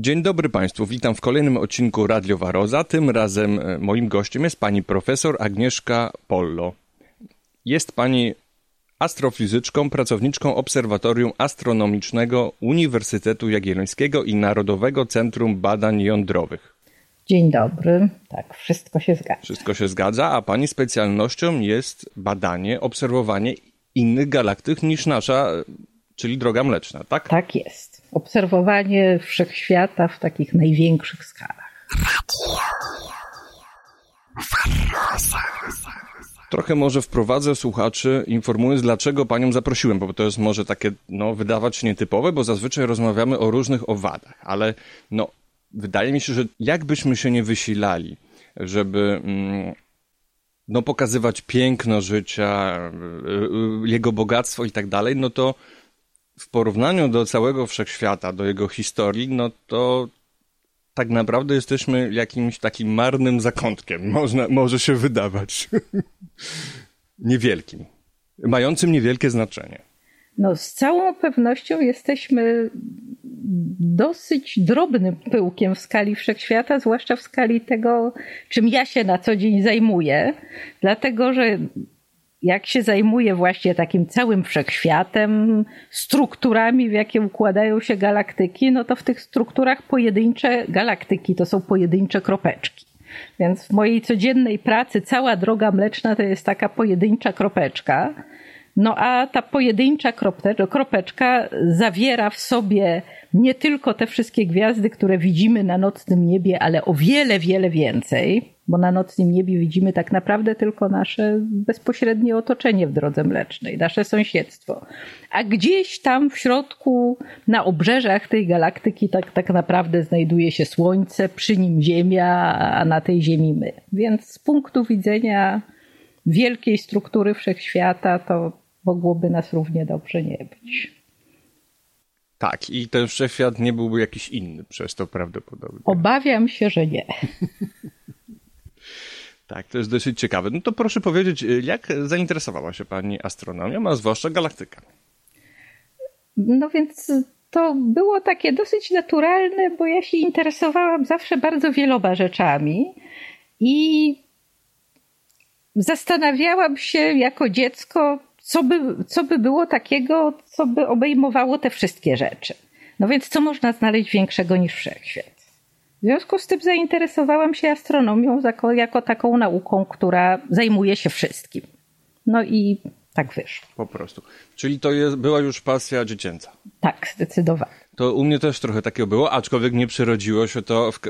Dzień dobry Państwu, witam w kolejnym odcinku Radio Waroza. Tym razem e, moim gościem jest pani profesor Agnieszka Pollo. Jest pani astrofizyczką, pracowniczką Obserwatorium Astronomicznego Uniwersytetu Jagiellońskiego i Narodowego Centrum Badań Jądrowych. Dzień dobry. Tak, wszystko się zgadza. Wszystko się zgadza, a pani specjalnością jest badanie, obserwowanie innych galaktyk niż nasza, czyli droga mleczna, tak? Tak jest. Obserwowanie wszechświata w takich największych skalach. Trochę może wprowadzę słuchaczy, informując, dlaczego panią zaprosiłem, bo to jest może takie, no, wydawać nietypowe, bo zazwyczaj rozmawiamy o różnych owadach, ale no, wydaje mi się, że jakbyśmy się nie wysilali, żeby mm, no, pokazywać piękno życia, y, y, jego bogactwo i tak dalej, no to w porównaniu do całego wszechświata, do jego historii, no to tak naprawdę jesteśmy jakimś takim marnym zakątkiem, można, może się wydawać. Niewielkim, mającym niewielkie znaczenie. No, z całą pewnością jesteśmy dosyć drobnym pyłkiem w skali wszechświata, zwłaszcza w skali tego, czym ja się na co dzień zajmuję, dlatego że jak się zajmuje właśnie takim całym wszechświatem, strukturami, w jakie układają się galaktyki, no to w tych strukturach pojedyncze galaktyki to są pojedyncze kropeczki. Więc w mojej codziennej pracy cała droga mleczna to jest taka pojedyncza kropeczka. No a ta pojedyncza kropeczka zawiera w sobie nie tylko te wszystkie gwiazdy, które widzimy na nocnym niebie, ale o wiele, wiele więcej, bo na nocnym niebie widzimy tak naprawdę tylko nasze bezpośrednie otoczenie w drodze mlecznej, nasze sąsiedztwo. A gdzieś tam w środku, na obrzeżach tej galaktyki, tak, tak naprawdę znajduje się Słońce, przy nim Ziemia, a na tej Ziemi my. Więc z punktu widzenia wielkiej struktury wszechświata, to mogłoby nas równie dobrze nie być. Tak, i ten wszechświat nie byłby jakiś inny przez to prawdopodobnie. Obawiam się, że nie. tak, to jest dosyć ciekawe. No to proszę powiedzieć, jak zainteresowała się Pani astronomią, a zwłaszcza galaktyką? No więc to było takie dosyć naturalne, bo ja się interesowałam zawsze bardzo wieloma rzeczami i zastanawiałam się jako dziecko, co by, co by było takiego, co by obejmowało te wszystkie rzeczy. No więc co można znaleźć większego niż wszechświat? W związku z tym zainteresowałam się astronomią jako, jako taką nauką, która zajmuje się wszystkim. No i tak wyszło. Po prostu. Czyli to jest, była już pasja dziecięca. Tak, zdecydowanie. To u mnie też trochę takiego było, aczkolwiek nie przerodziło się to w,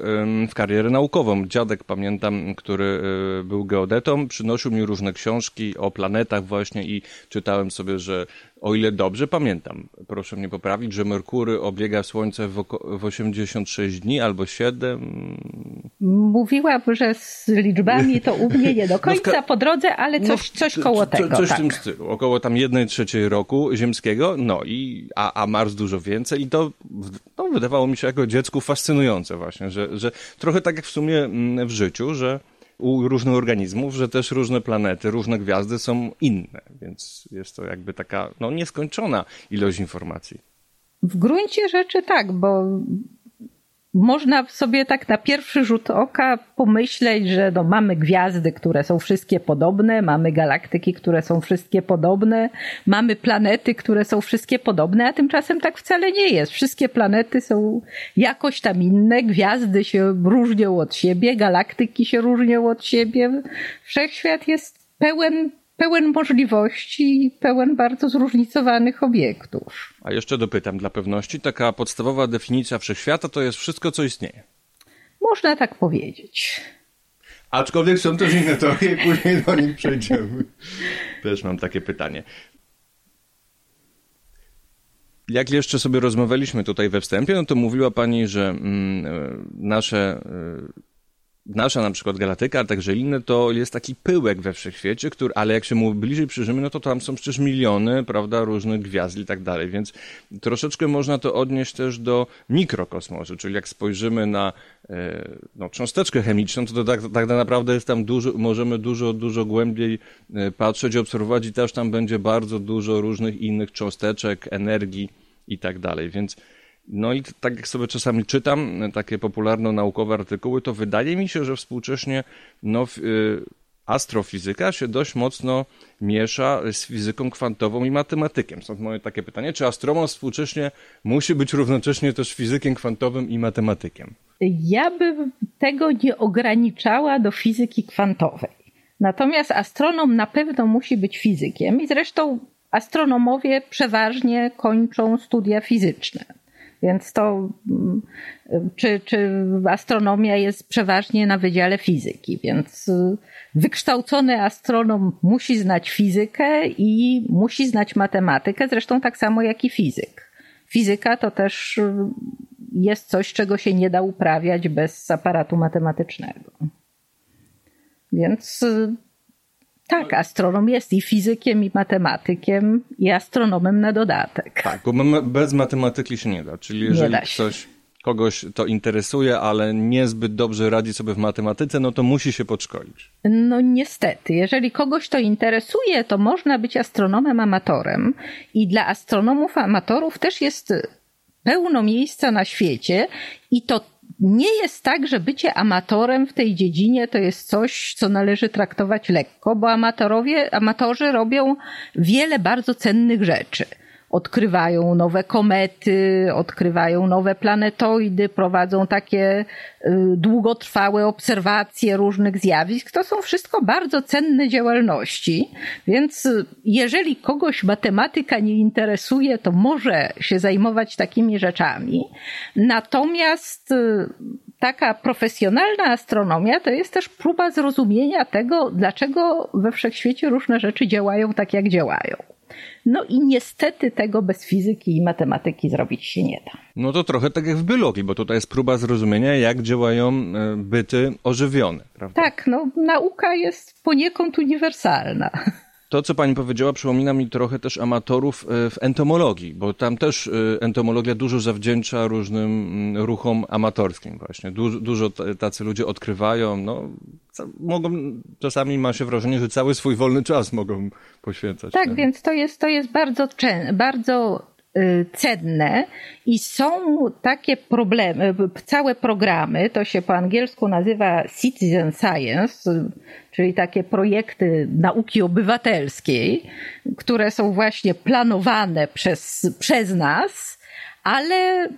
w karierę naukową. Dziadek, pamiętam, który e, był geodetą, przynosił mi różne książki o planetach właśnie i czytałem sobie, że o ile dobrze pamiętam, proszę mnie poprawić, że Merkury obiega Słońce w, w 86 dni albo 7. Mówiłam, że z liczbami to u mnie nie do końca no po drodze, ale coś, no, coś koło tego. Coś tak. w tym stylu, około tam 1 trzeciej roku ziemskiego, no i a, a Mars dużo więcej i to no, wydawało mi się jako dziecku fascynujące właśnie, że, że trochę tak jak w sumie mm, w życiu, że u różnych organizmów, że też różne planety, różne gwiazdy są inne, więc jest to jakby taka no, nieskończona ilość informacji. W gruncie rzeczy tak, bo można sobie tak na pierwszy rzut oka pomyśleć, że no mamy gwiazdy, które są wszystkie podobne, mamy galaktyki, które są wszystkie podobne, mamy planety, które są wszystkie podobne, a tymczasem tak wcale nie jest. Wszystkie planety są jakoś tam inne, gwiazdy się różnią od siebie, galaktyki się różnią od siebie. Wszechświat jest pełen pełen możliwości i pełen bardzo zróżnicowanych obiektów. A jeszcze dopytam dla pewności, taka podstawowa definicja wszechświata to jest wszystko, co istnieje. Można tak powiedzieć. Aczkolwiek są też inne teorie, później do nich przejdziemy. Też mam takie pytanie. Jak jeszcze sobie rozmawialiśmy tutaj we wstępie, no to mówiła Pani, że mm, e, nasze e, nasza na przykład galaktyka, a także inne, to jest taki pyłek we wszechświecie, który, ale jak się mu bliżej przyjrzymy, no to tam są przecież miliony, prawda, różnych gwiazd i tak dalej, więc troszeczkę można to odnieść też do mikrokosmosu, czyli jak spojrzymy na e, no, cząsteczkę chemiczną, to, to tak, tak naprawdę jest tam dużo, możemy dużo, dużo głębiej e, patrzeć, obserwować i też tam będzie bardzo dużo różnych innych cząsteczek, energii i tak dalej, więc No i tak jak sobie czasami czytam takie popularno-naukowe artykuły, to wydaje mi się, że współcześnie no, y, astrofizyka się dość mocno miesza z fizyką kwantową i matematykiem. Stąd moje takie pytanie, czy astronom współcześnie musi być równocześnie też fizykiem kwantowym i matematykiem? Ja bym tego nie ograniczała do fizyki kwantowej. Natomiast astronom na pewno musi być fizykiem i zresztą astronomowie przeważnie kończą studia fizyczne. Więc to, mm, czy, czy astronomia jest przeważnie na Wydziale Fizyki, więc y, wykształcony astronom musi znać fizykę i musi znać matematykę, zresztą tak samo jak i fizyk. Fizyka to też y, jest coś, czego się nie da uprawiać bez aparatu matematycznego. Więc y, tak, astronom jest i fizykiem, i matematykiem, i astronomem na dodatek. Tak, bo bez matematyki się nie da. Czyli jeżeli ktoś kogoś to interesuje, ale niezbyt dobrze radzi sobie w matematyce, no to musi się podszkolić. No niestety, jeżeli kogoś to interesuje, to można być astronomem amatorem i dla astronomów amatorów też jest pełno miejsca na świecie i to nie jest tak, że bycie amatorem w tej dziedzinie to jest coś, co należy traktować lekko, bo amatorowie, amatorzy robią wiele bardzo cennych rzeczy odkrywają nowe komety, odkrywają nowe planetoidy, prowadzą takie y, długotrwałe obserwacje różnych zjawisk. To są wszystko bardzo cenne działalności, więc jeżeli kogoś matematyka nie interesuje, to może się zajmować takimi rzeczami. Natomiast y, taka profesjonalna astronomia to jest też próba zrozumienia tego, dlaczego we wszechświecie różne rzeczy działają tak, jak działają. No i niestety tego bez fizyki i matematyki zrobić się nie da. No to trochę tak jak w biologii, bo tutaj jest próba zrozumienia, jak działają e, byty ożywione, prawda? Tak, no nauka jest poniekąd uniwersalna. To, co pani powiedziała, przypomina mi trochę też amatorów e, w entomologii, bo tam też e, entomologia dużo zawdzięcza różnym mm, ruchom amatorskim właśnie. Dużo, dużo tacy ludzie odkrywają, no, mogą, czasami ma się wrażenie, że cały swój wolny czas mogą poświęcać. Tak, więc to jest, to jest bardzo, bardzo cenne i są takie problemy, całe programy, to się po angielsku nazywa citizen science, czyli takie projekty nauki obywatelskiej, które są właśnie planowane przez, przez nas, ale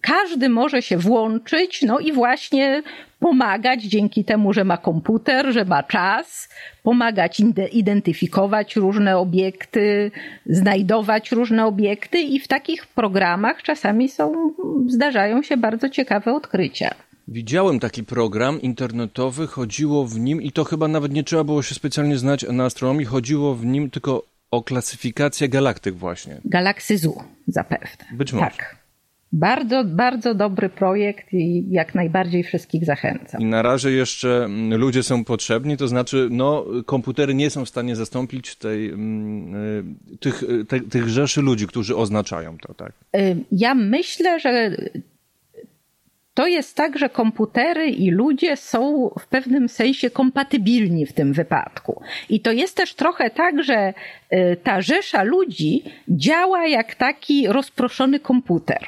każdy może się włączyć, no i właśnie pomagać dzięki temu, że ma komputer, że ma czas, pomagać identyfikować różne obiekty, znajdować różne obiekty i w takich programach czasami są, zdarzają się bardzo ciekawe odkrycia. Widziałem taki program internetowy, chodziło w nim i to chyba nawet nie trzeba było się specjalnie znać na astronomii, chodziło w nim tylko o klasyfikację galaktyk właśnie. Galaksy ZU zapewne. Być może. Tak. Bardzo, bardzo dobry projekt i jak najbardziej wszystkich zachęcam. I na razie jeszcze mm, ludzie są potrzebni, to znaczy, no, komputery nie są w stanie zastąpić tej, mm, y, tych, y, te, tych rzeszy ludzi, którzy oznaczają to, tak? Y, ja myślę, że to jest tak, że komputery i ludzie są w pewnym sensie kompatybilni w tym wypadku. I to jest też trochę tak, że ta rzesza ludzi działa jak taki rozproszony komputer.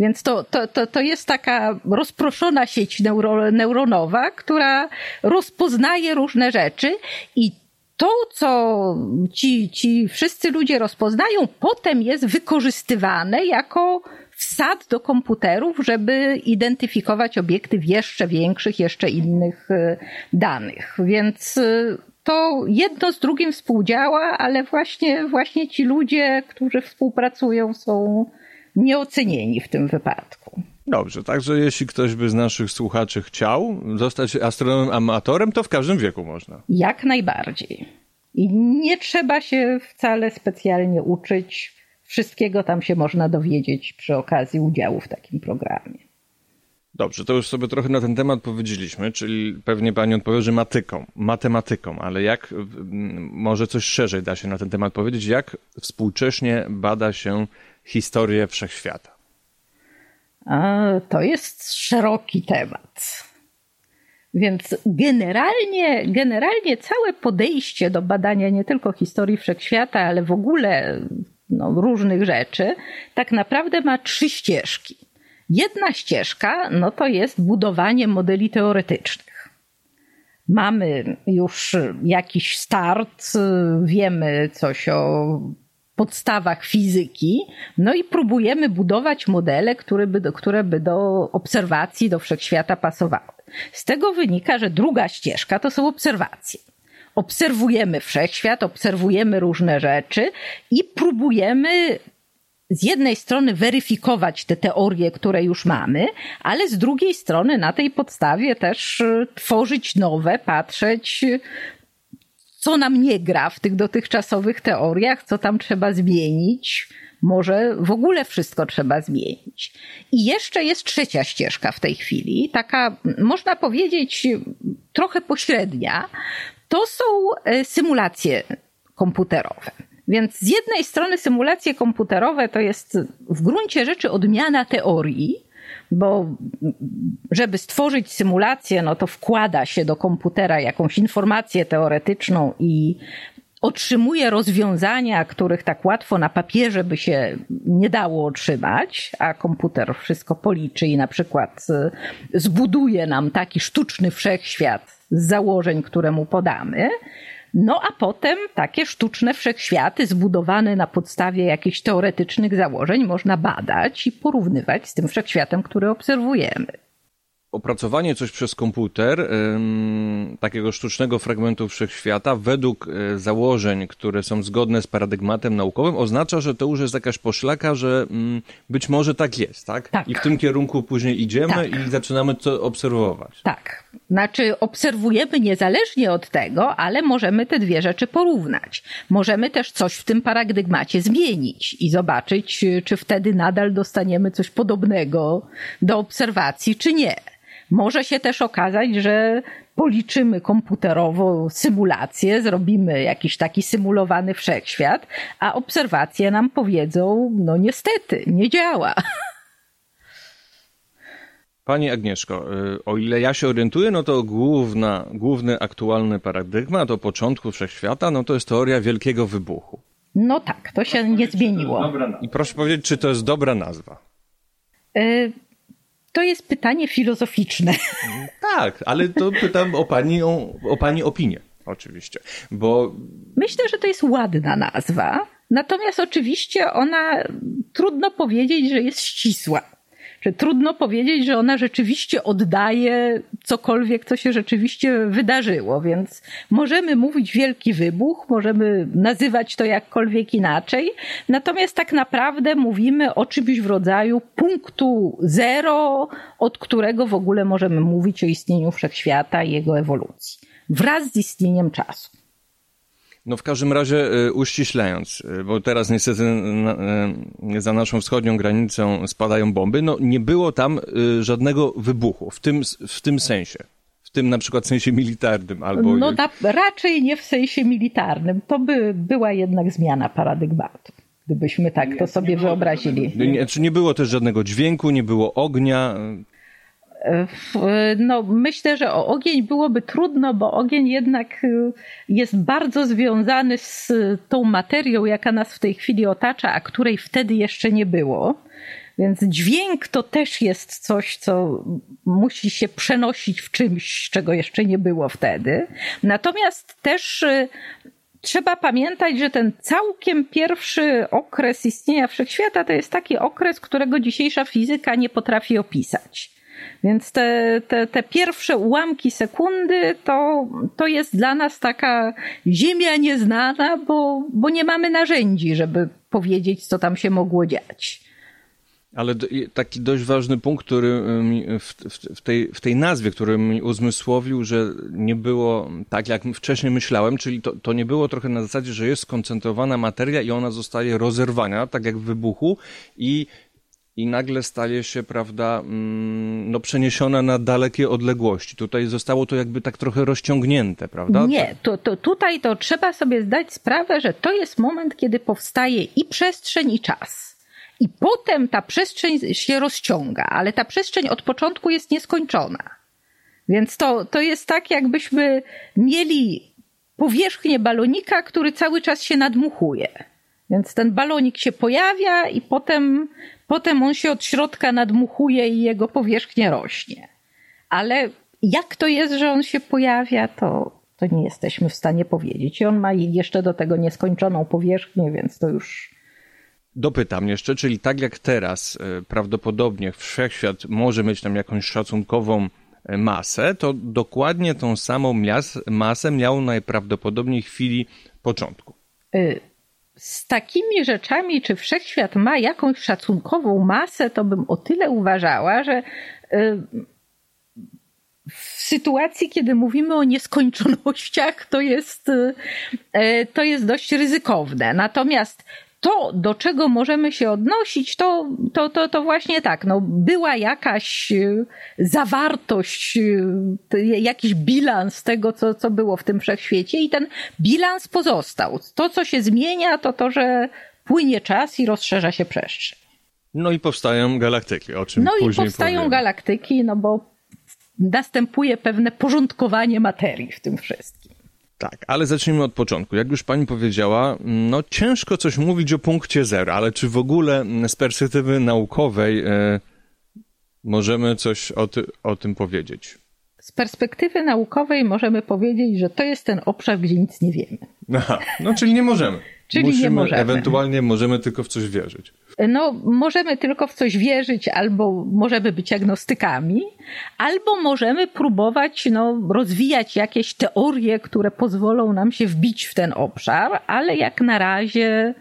Więc to, to, to, to jest taka rozproszona sieć neuro, neuronowa, która rozpoznaje różne rzeczy i to, co ci, ci wszyscy ludzie rozpoznają, potem jest wykorzystywane jako wsad do komputerów, żeby identyfikować obiekty w jeszcze większych, jeszcze innych e, danych. Więc e, to jedno z drugim współdziała, ale właśnie, właśnie ci ludzie, którzy współpracują, są nieocenieni w tym wypadku. Dobrze, także jeśli ktoś by z naszych słuchaczy chciał zostać astronomem amatorem, to w każdym wieku można. Jak najbardziej. I nie trzeba się wcale specjalnie uczyć. Wszystkiego tam się można dowiedzieć przy okazji udziału w takim programie. Dobrze, to już sobie trochę na ten temat powiedzieliśmy, czyli pewnie pani odpowie, że matyką, matematyką, ale jak może coś szerzej da się na ten temat powiedzieć, jak współcześnie bada się historię wszechświata? To jest szeroki temat. Więc generalnie, generalnie całe podejście do badania nie tylko historii wszechświata, ale w ogóle no, różnych rzeczy, tak naprawdę ma trzy ścieżki. Jedna ścieżka no to jest budowanie modeli teoretycznych. Mamy już jakiś start, wiemy coś o podstawach fizyki, no i próbujemy budować modele, które by, do, które by do obserwacji, do wszechświata pasowały. Z tego wynika, że druga ścieżka to są obserwacje. Obserwujemy wszechświat, obserwujemy różne rzeczy i próbujemy z jednej strony weryfikować te teorie, które już mamy, ale z drugiej strony na tej podstawie też y, tworzyć nowe, patrzeć, co nam nie gra w tych dotychczasowych teoriach, co tam trzeba zmienić. Może w ogóle wszystko trzeba zmienić. I jeszcze jest trzecia ścieżka w tej chwili, taka, można powiedzieć, trochę pośrednia. To są e, symulacje komputerowe. Więc z jednej strony symulacje komputerowe to jest w gruncie rzeczy odmiana teorii, bo żeby stworzyć symulację, no to wkłada się do komputera jakąś informację teoretyczną i otrzymuje rozwiązania, których tak łatwo na papierze by się nie dało otrzymać, a komputer wszystko policzy i na przykład zbuduje nam taki sztuczny wszechświat z założeń, które mu podamy. No a potem takie sztuczne wszechświaty zbudowane na podstawie jakichś teoretycznych założeń można badać i porównywać z tym wszechświatem, który obserwujemy opracowanie coś przez komputer, takiego sztucznego fragmentu wszechświata, według e, założeń, które są zgodne z paradygmatem naukowym, oznacza, że to już jest jakaś poszlaka, że mm, być może tak jest, tak? tak. I w tym kierunku później idziemy tak. i zaczynamy to obserwować. Tak. Znaczy, obserwujemy niezależnie od tego, ale możemy te dwie rzeczy porównać. Możemy też coś w tym paradygmacie zmienić i zobaczyć, czy wtedy nadal dostaniemy coś podobnego do obserwacji, czy nie. Może się też okazać, że policzymy komputerowo symulację, zrobimy jakiś taki symulowany wszechświat, a obserwacje nam powiedzą, no niestety, nie działa. Pani Agnieszko, y, o ile ja się orientuję, no to główna, główny aktualny paradygmat o początku wszechświata, no to jest teoria wielkiego wybuchu. No tak, to się nie zmieniło. I proszę powiedzieć, czy to jest dobra nazwa? Y to jest pytanie filozoficzne. Tak, ale to pytam o pani, o, o pani opinię, oczywiście, bo... Myślę, że to jest ładna nazwa, natomiast oczywiście ona, trudno powiedzieć, że jest ścisła że trudno powiedzieć, że ona rzeczywiście oddaje cokolwiek, co się rzeczywiście wydarzyło, więc możemy mówić wielki wybuch, możemy nazywać to jakkolwiek inaczej, natomiast tak naprawdę mówimy o czymś w rodzaju punktu zero, od którego w ogóle możemy mówić o istnieniu wszechświata i jego ewolucji, wraz z istnieniem czasu. No w każdym razie y, uściślając, y, bo teraz niestety y, za naszą wschodnią granicą spadają bomby, no nie było tam żadnego wybuchu w tym, w tym sensie. W tym na przykład sensie militarnym albo... No da, raczej nie w sensie militarnym. To by była jednak zmiana paradygmatu gdybyśmy tak to sobie wyobrazili. Nie, czy nie było też żadnego dźwięku, nie było ognia? No, myślę, że o ogień byłoby trudno, bo ogień jednak y, jest bardzo związany z tą materią, jaka nas w tej chwili otacza, a której wtedy jeszcze nie było. Więc dźwięk to też jest coś, co musi się przenosić w czymś, czego jeszcze nie było wtedy. Natomiast też y, trzeba pamiętać, że ten całkiem pierwszy okres istnienia wszechświata to jest taki okres, którego dzisiejsza fizyka nie potrafi opisać. Więc te, te, te pierwsze ułamki sekundy to, to jest dla nas taka ziemia nieznana, bo, bo nie mamy narzędzi, żeby powiedzieć, co tam się mogło dziać. Ale taki dość ważny punkt, który w, w, w, tej, w tej nazwie, który mi uzmysłowił, że nie było tak, jak wcześniej myślałem, czyli to, to nie było trochę na zasadzie, że jest skoncentrowana materia i ona zostaje rozerwana, tak jak w wybuchu, i i nagle staje się, prawda, mm, no przeniesiona na dalekie odległości. Tutaj zostało to jakby tak trochę rozciągnięte, prawda? Nie, to, to tutaj to trzeba sobie zdać sprawę, że to jest moment, kiedy powstaje i przestrzeń, i czas. I potem ta przestrzeń się rozciąga, ale ta przestrzeń od początku jest nieskończona. Więc to, to jest tak, jakbyśmy mieli powierzchnię balonika, który cały czas się nadmuchuje. Więc ten balonik się pojawia i potem, potem on się od środka nadmuchuje i jego powierzchnia rośnie. Ale jak to jest, że on się pojawia, to, to nie jesteśmy w stanie powiedzieć. I on ma jeszcze do tego nieskończoną powierzchnię, więc to już. Dopytam jeszcze, czyli tak jak teraz e, prawdopodobnie wszechświat może mieć tam jakąś szacunkową e, masę, to dokładnie tą samą masę miał najprawdopodobniej w chwili początku. Y, z takimi rzeczami, czy wszechświat ma jakąś szacunkową masę, to bym o tyle uważała, że y, w sytuacji, kiedy mówimy o nieskończonościach, to jest, y, to jest dość ryzykowne. Natomiast to, do czego możemy się odnosić, to, to, to, to właśnie tak, no, była jakaś e, zawartość, e, jakiś bilans tego, co, co było w tym wszechświecie i ten bilans pozostał. To, co się zmienia, to to, że płynie czas i rozszerza się przestrzeń. No i powstają galaktyki, o czym No później i powstają galaktyki, no bo następuje pewne porządkowanie materii w tym wszystkim. Tak, ale zacznijmy od początku. Jak już pani powiedziała, no ciężko coś mówić o punkcie zero, ale czy w ogóle z perspektywy naukowej e, możemy coś o, ty, o tym powiedzieć? Z perspektywy naukowej możemy powiedzieć, że to jest ten obszar, gdzie nic nie wiemy. Aha, no czyli nie możemy. Czyli Musimy, nie możemy. Ewentualnie możemy tylko w coś wierzyć. No, możemy tylko w coś wierzyć, albo możemy być agnostykami, albo możemy próbować no, rozwijać jakieś teorie, które pozwolą nam się wbić w ten obszar, ale jak na razie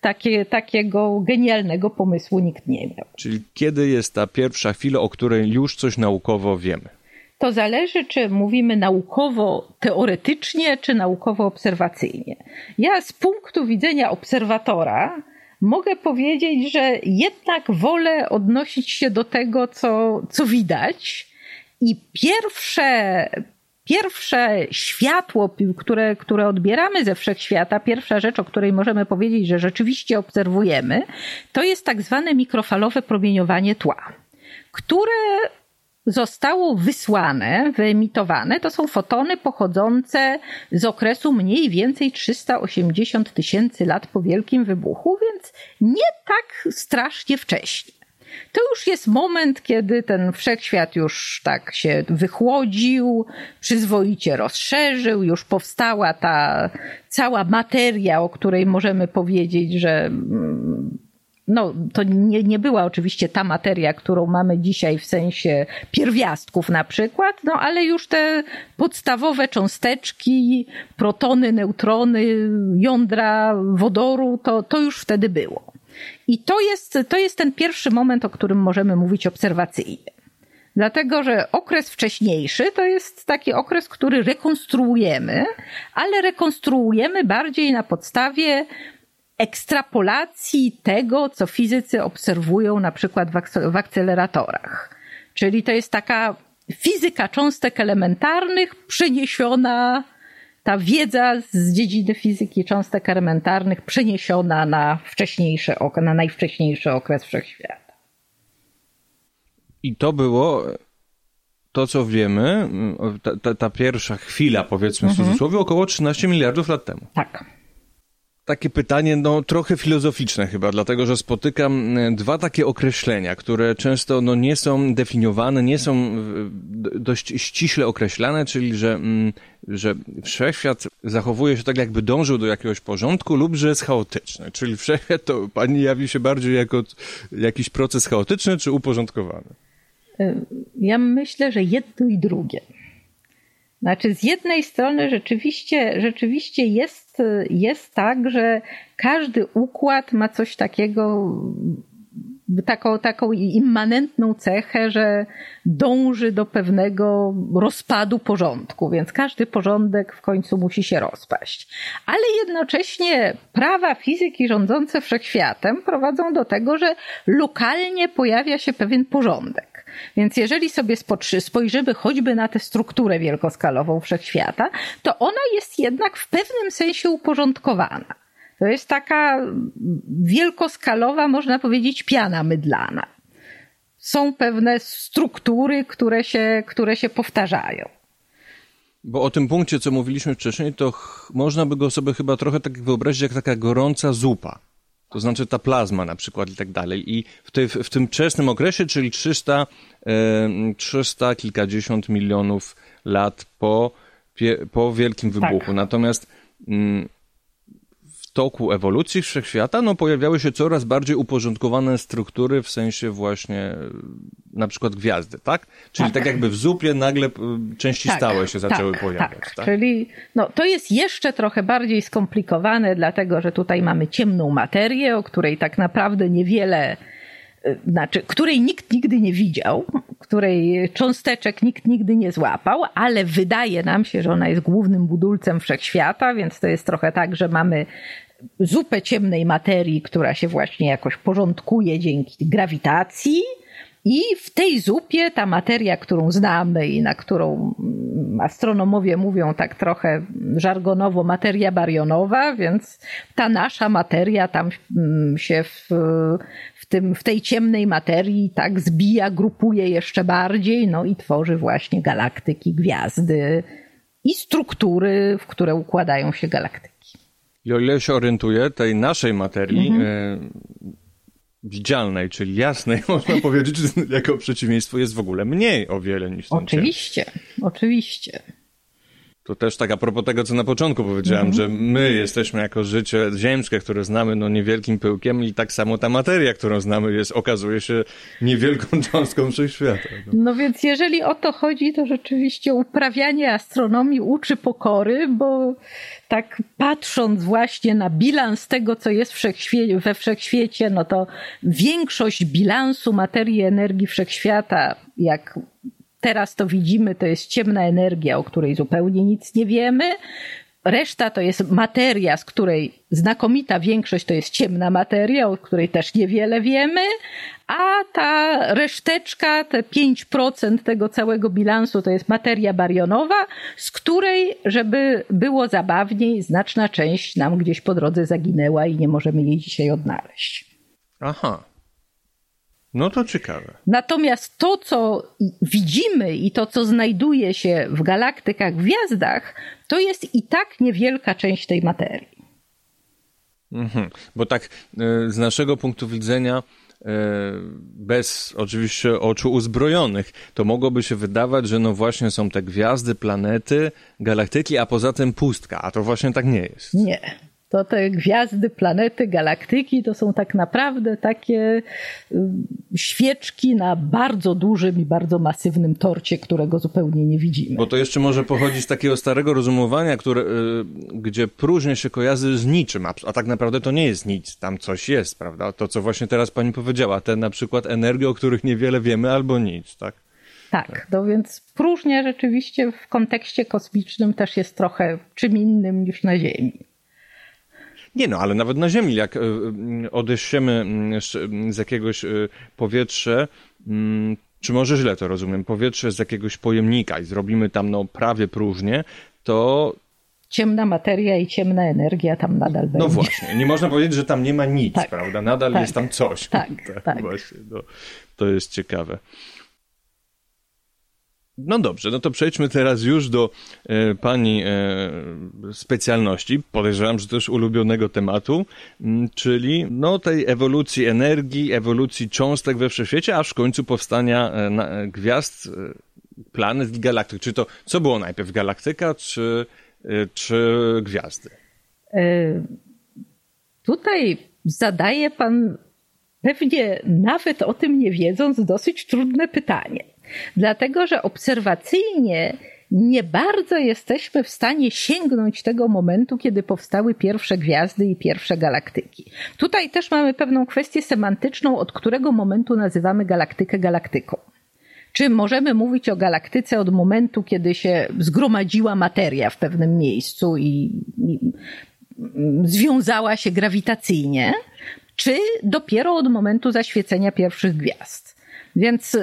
takie, takiego genialnego pomysłu nikt nie miał. Czyli kiedy jest ta pierwsza chwila, o której już coś naukowo wiemy? To zależy, czy mówimy naukowo-teoretycznie, czy naukowo-obserwacyjnie. Ja z punktu widzenia obserwatora mogę powiedzieć, że jednak wolę odnosić się do tego, co, co widać. I pierwsze, pierwsze światło, które, które odbieramy ze wszechświata, pierwsza rzecz, o której możemy powiedzieć, że rzeczywiście obserwujemy, to jest tak zwane mikrofalowe promieniowanie tła, które zostało wysłane, wyemitowane, to są fotony pochodzące z okresu mniej więcej 380 tysięcy lat po Wielkim Wybuchu, więc nie tak strasznie wcześnie. To już jest moment, kiedy ten wszechświat już tak się wychłodził, przyzwoicie rozszerzył, już powstała ta cała materia, o której możemy powiedzieć, że no, to nie, nie była oczywiście ta materia, którą mamy dzisiaj w sensie pierwiastków na przykład, no ale już te podstawowe cząsteczki, protony, neutrony, jądra wodoru, to, to już wtedy było. I to jest, to jest ten pierwszy moment, o którym możemy mówić obserwacyjnie. Dlatego, że okres wcześniejszy to jest taki okres, który rekonstruujemy, ale rekonstruujemy bardziej na podstawie ekstrapolacji tego, co fizycy obserwują na przykład w akceleratorach. Czyli to jest taka fizyka cząstek elementarnych przeniesiona, ta wiedza z dziedziny fizyki cząstek elementarnych przeniesiona na wcześniejszy okres, na najwcześniejszy okres wszechświata. I to było to, co wiemy, ta, ta, ta pierwsza chwila, powiedzmy w mhm. cudzysłowie, około 13 miliardów lat temu. Tak. Takie pytanie, no trochę filozoficzne chyba, dlatego że spotykam e, dwa takie określenia, które często no, nie są definiowane, nie są e, dość ściśle określane, czyli że, mm, że wszechświat zachowuje się tak, jakby dążył do jakiegoś porządku lub że jest chaotyczny. Czyli wszechświat to pani jawi się bardziej jako jakiś proces chaotyczny czy uporządkowany? E, ja myślę, że jedno i drugie. Znaczy, z jednej strony rzeczywiście, rzeczywiście jest, jest tak, że każdy układ ma coś takiego, taką, taką immanentną cechę, że dąży do pewnego rozpadu porządku, więc każdy porządek w końcu musi się rozpaść. Ale jednocześnie prawa fizyki rządzące wszechświatem prowadzą do tego, że lokalnie pojawia się pewien porządek. Więc jeżeli sobie spojrzymy choćby na tę strukturę wielkoskalową wszechświata, to ona jest jednak w pewnym sensie uporządkowana. To jest taka wielkoskalowa, można powiedzieć, piana mydlana. Są pewne struktury, które się, które się powtarzają. Bo o tym punkcie, co mówiliśmy wcześniej, to można by go sobie chyba trochę tak wyobrazić jak taka gorąca zupa. To znaczy ta plazma na przykład i tak dalej. I w, tej, w tym wczesnym okresie, czyli 300, 300 kilkadziesiąt milionów lat po, po Wielkim. Wybuchu. Tak. Natomiast mm, toku ewolucji wszechświata no, pojawiały się coraz bardziej uporządkowane struktury w sensie właśnie na przykład gwiazdy, tak? Czyli tak, tak jakby w zupie nagle części tak, stałe się zaczęły tak, pojawiać. Tak. tak, czyli no, to jest jeszcze trochę bardziej skomplikowane, dlatego że tutaj mamy ciemną materię, o której tak naprawdę niewiele y, znaczy, której nikt nigdy nie widział, której cząsteczek nikt nigdy nie złapał, ale wydaje nam się, że ona jest głównym budulcem wszechświata, więc to jest trochę tak, że mamy zupę ciemnej materii, która się właśnie jakoś porządkuje dzięki grawitacji, i w tej zupie ta materia, którą znamy i na którą mm, astronomowie mówią tak trochę żargonowo materia barionowa, więc ta nasza materia tam mm, się w, w, tym, w tej ciemnej materii tak zbija, grupuje jeszcze bardziej, no i tworzy właśnie galaktyki, gwiazdy i struktury, w które układają się galaktyki. I o ile się orientuję, tej naszej materii, mhm. E, widzialnej, czyli jasnej, można powiedzieć, jako przeciwieństwo jest w ogóle mniej o wiele niż ten Oczywiście, oczywiście. To też tak a propos tego, co na początku powiedziałem, mm -hmm. że my jesteśmy jako życie ziemskie, które znamy no niewielkim pyłkiem i tak samo ta materia, którą znamy jest, okazuje się niewielką cząstką wszechświata. No. no więc jeżeli o to chodzi, to rzeczywiście uprawianie astronomii uczy pokory, bo tak patrząc właśnie na bilans tego, co jest we wszechświecie, no to większość bilansu materii energii wszechświata, jak teraz to widzimy, to jest ciemna energia, o której zupełnie nic nie wiemy. Reszta to jest materia, z której znakomita większość to jest ciemna materia, o której też niewiele wiemy, a ta reszteczka, te 5% tego całego bilansu to jest materia barionowa, z której, żeby było zabawniej, znaczna część nam gdzieś po drodze zaginęła i nie możemy jej dzisiaj odnaleźć. Aha. No to ciekawe. Natomiast to, co widzimy i to, co znajduje się w galaktykach, gwiazdach, to jest i tak niewielka część tej materii. Mhm. Bo tak e, z naszego punktu widzenia, e, bez oczywiście oczu uzbrojonych, to mogłoby się wydawać, że no właśnie są te gwiazdy, planety, galaktyki, a poza tym pustka. A to właśnie tak nie jest. Nie to te gwiazdy, planety, galaktyki to są tak naprawdę takie świeczki na bardzo dużym i bardzo masywnym torcie, którego zupełnie nie widzimy. Bo to jeszcze może pochodzić z takiego starego rozumowania, które, y, gdzie próżnie się kojarzy z niczym, a, a tak naprawdę to nie jest nic, tam coś jest, prawda? To, co właśnie teraz pani powiedziała, te na przykład energie, o których niewiele wiemy, albo nic, tak? Tak, no więc próżnia rzeczywiście w kontekście kosmicznym też jest trochę czym innym niż na Ziemi. Nie no, ale nawet na Ziemi, jak e, odeszczemy mm, z jakiegoś e, powietrza, czy może źle to rozumiem, powietrze z jakiegoś pojemnika i zrobimy tam no prawie próżnię, to ciemna materia i ciemna energia tam nadal no będzie. No właśnie, nie można powiedzieć, że tam nie ma nic, tak, prawda? Nadal tak, jest tam coś. Tak, tak. tak. Właśnie, no, to jest ciekawe. No dobrze, no to przejdźmy teraz już do e, pani e, specjalności. Podejrzewam, że też ulubionego tematu, m, czyli no tej ewolucji energii, ewolucji cząstek we wszechświecie, aż w końcu powstania e, na, e, gwiazd, e, planet galaktyk. Czy to, co było najpierw, galaktyka czy, e, czy gwiazdy? tutaj zadaje pan pewnie nawet o tym nie wiedząc dosyć trudne pytanie. Dlatego, że obserwacyjnie nie bardzo jesteśmy w stanie sięgnąć tego momentu, kiedy powstały pierwsze gwiazdy i pierwsze galaktyki. Tutaj też mamy pewną kwestię semantyczną, od którego momentu nazywamy galaktykę galaktyką. Czy możemy mówić o galaktyce od momentu, kiedy się zgromadziła materia w pewnym miejscu i, i związała się grawitacyjnie, czy dopiero od momentu zaświecenia pierwszych gwiazd? Więc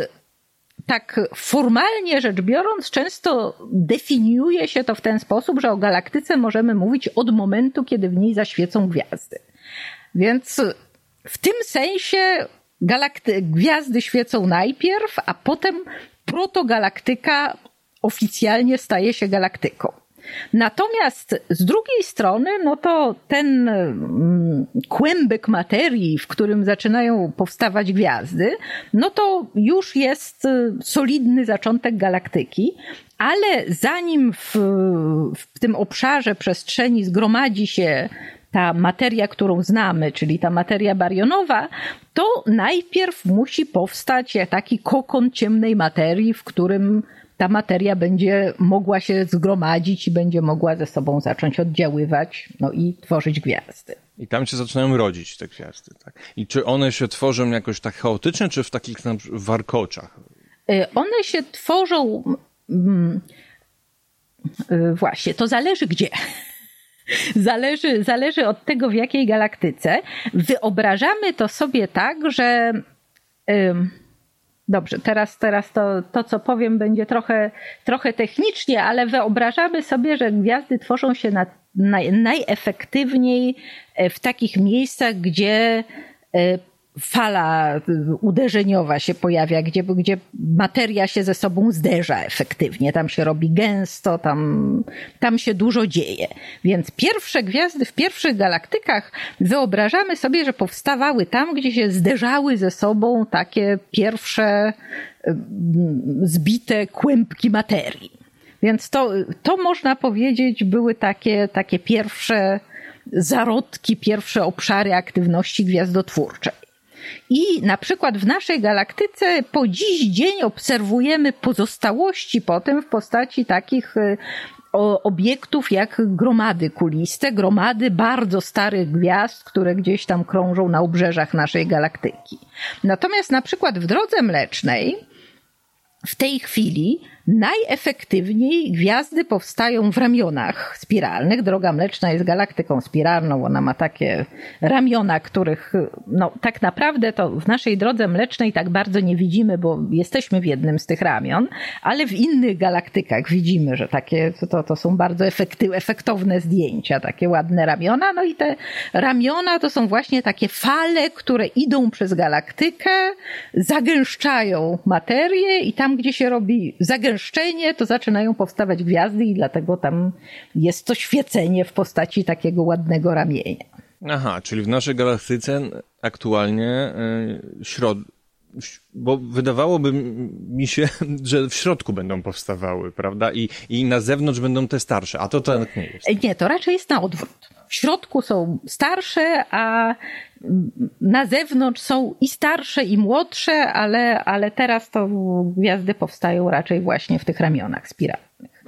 tak formalnie rzecz biorąc, często definiuje się to w ten sposób, że o galaktyce możemy mówić od momentu, kiedy w niej zaświecą gwiazdy. Więc w tym sensie galakty- gwiazdy świecą najpierw, a potem protogalaktyka oficjalnie staje się galaktyką. Natomiast z drugiej strony, no to ten mm, kłębek materii, w którym zaczynają powstawać gwiazdy, no to już jest y, solidny zaczątek galaktyki, ale zanim w, w tym obszarze przestrzeni zgromadzi się ta materia, którą znamy, czyli ta materia barionowa, to najpierw musi powstać taki kokon ciemnej materii, w którym ta materia będzie mogła się zgromadzić i będzie mogła ze sobą zacząć oddziaływać no i tworzyć gwiazdy. I tam się zaczynają rodzić te gwiazdy. Tak? I czy one się tworzą jakoś tak chaotycznie, czy w takich na warkoczach? Y, one się tworzą. Mm, y, właśnie, to zależy gdzie. Zależy, zależy od tego, w jakiej galaktyce. Wyobrażamy to sobie tak, że. Dobrze, teraz, teraz to, to, co powiem, będzie trochę, trochę technicznie, ale wyobrażamy sobie, że gwiazdy tworzą się na, naj, najefektywniej e, w takich miejscach, gdzie e, fala uderzeniowa się pojawia, gdzie, gdzie materia się ze sobą zderza efektywnie. Tam się robi gęsto, tam, tam się dużo dzieje. Więc pierwsze gwiazdy w pierwszych galaktykach wyobrażamy sobie, że powstawały tam, gdzie się zderzały ze sobą takie pierwsze zbite kłębki materii. Więc to, to można powiedzieć były takie, takie pierwsze zarodki, pierwsze obszary aktywności gwiazdotwórczej. I na przykład w naszej galaktyce po dziś dzień obserwujemy pozostałości potem w postaci takich y, obiektów jak gromady kuliste, gromady bardzo starych gwiazd, które gdzieś tam krążą na obrzeżach naszej galaktyki. Natomiast na przykład w drodze mlecznej w tej chwili Najefektywniej gwiazdy powstają w ramionach spiralnych. Droga Mleczna jest galaktyką spiralną. Ona ma takie ramiona, których no, tak naprawdę to w naszej drodze mlecznej tak bardzo nie widzimy, bo jesteśmy w jednym z tych ramion, ale w innych galaktykach widzimy, że takie to, to są bardzo efekty, efektowne zdjęcia, takie ładne ramiona. No i te ramiona to są właśnie takie fale, które idą przez galaktykę, zagęszczają materię i tam, gdzie się robi zagęszczenie, gęszczenie, to zaczynają powstawać gwiazdy i dlatego tam jest to świecenie w postaci takiego ładnego ramienia. Aha, czyli w naszej galaktyce aktualnie yy, środ... Bo wydawałoby mi się, że w środku będą powstawały, prawda? I, I na zewnątrz będą te starsze, a to tak nie jest. Nie, to raczej jest na odwrót. W środku są starsze, a na zewnątrz są i starsze, i młodsze, ale, ale teraz to gwiazdy powstają raczej właśnie w tych ramionach spiralnych.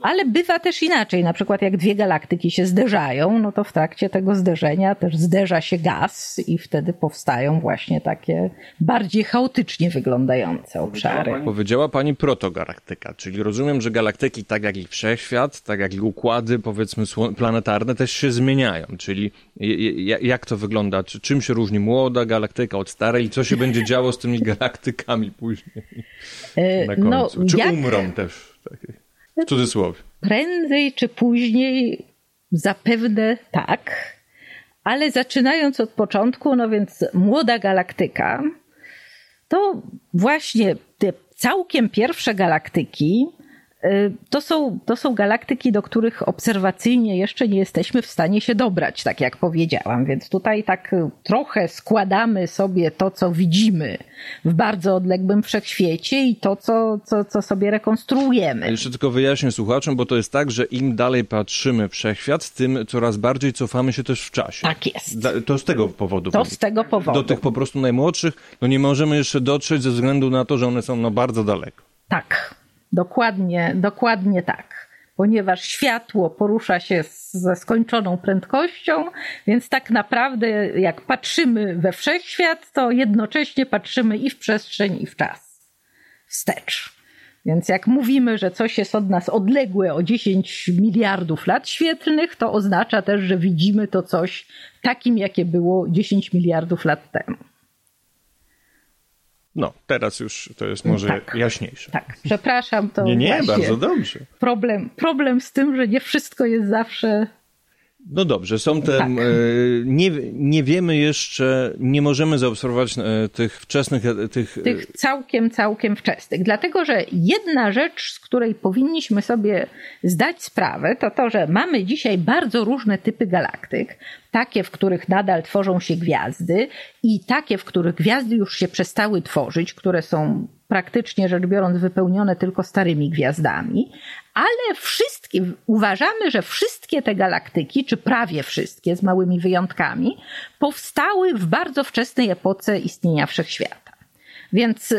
Ale bywa też inaczej, na przykład jak dwie galaktyki się zderzają, no to w trakcie tego zderzenia też zderza się gaz i wtedy powstają właśnie takie bardziej chaotycznie wyglądające obszary. Powiedziała pani protogalaktyka, czyli rozumiem, że galaktyki, tak jak i wszechświat, tak jak i układy, powiedzmy, planetarne też się zmieniają, czyli jak to wygląda, czy czym się różni młoda galaktyka od starej i co się będzie działo z tymi galaktykami później e, na końcu? No, czy jak... umrą też? Takie. W cudzysłowie. Prędzej czy później zapewne tak, ale zaczynając od początku, no więc młoda galaktyka, to właśnie te całkiem pierwsze galaktyki to są, to są galaktyki, do których obserwacyjnie jeszcze nie jesteśmy w stanie się dobrać, tak jak powiedziałam. Więc tutaj tak trochę składamy sobie to, co widzimy w bardzo odległym wszechświecie i to, co, co, co sobie rekonstruujemy. A jeszcze tylko wyjaśnię słuchaczom, bo to jest tak, że im dalej patrzymy wszechświat, tym coraz bardziej cofamy się też w czasie. Tak jest. To z tego powodu. To z tego powodu. Do tych po prostu najmłodszych, no nie możemy jeszcze dotrzeć ze względu na to, że one są no bardzo daleko. Tak. Dokładnie, dokładnie tak. Ponieważ światło porusza się ze skończoną prędkością, więc tak naprawdę, jak patrzymy we wszechświat, to jednocześnie patrzymy i w przestrzeń, i w czas. Wstecz. Więc jak mówimy, że coś jest od nas odległe o 10 miliardów lat świetlnych, to oznacza też, że widzimy to coś takim, jakie było 10 miliardów lat temu. No, teraz już to jest może tak, jaśniejsze. Tak, przepraszam, to. Nie, nie, bardzo dobrze. Problem, problem z tym, że nie wszystko jest zawsze No dobrze, są te. Tak. E, nie, nie wiemy jeszcze, nie możemy zaobserwować e, tych wczesnych. E, tych... tych całkiem, całkiem wczesnych. Dlatego, że jedna rzecz, z której powinniśmy sobie zdać sprawę, to to, że mamy dzisiaj bardzo różne typy galaktyk. Takie, w których nadal tworzą się gwiazdy, i takie, w których gwiazdy już się przestały tworzyć, które są praktycznie rzecz biorąc wypełnione tylko starymi gwiazdami, ale wszystkie, uważamy, że wszystkie te galaktyki, czy prawie wszystkie, z małymi wyjątkami, powstały w bardzo wczesnej epoce istnienia wszechświata. Więc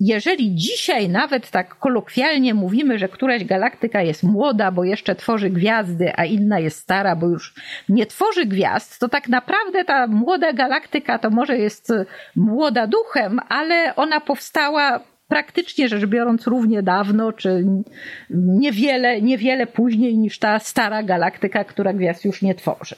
jeżeli dzisiaj nawet tak kolokwialnie mówimy, że któraś galaktyka jest młoda, bo jeszcze tworzy gwiazdy, a inna jest stara, bo już nie tworzy gwiazd, to tak naprawdę ta młoda galaktyka to może jest młoda duchem, ale ona powstała praktycznie rzecz biorąc równie dawno, czy niewiele, niewiele później niż ta stara galaktyka, która gwiazd już nie tworzy.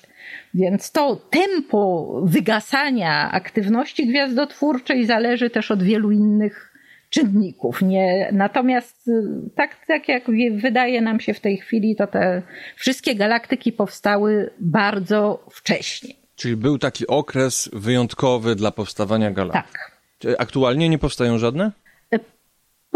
Więc to tempo wygasania aktywności gwiazdotwórczej zależy też od wielu innych czynników. Nie, natomiast y, tak, tak jak wydaje nam się w tej chwili, to te wszystkie galaktyki powstały bardzo wcześnie. Czyli był taki okres wyjątkowy dla powstawania galaktyk. Tak. Aktualnie nie powstają żadne?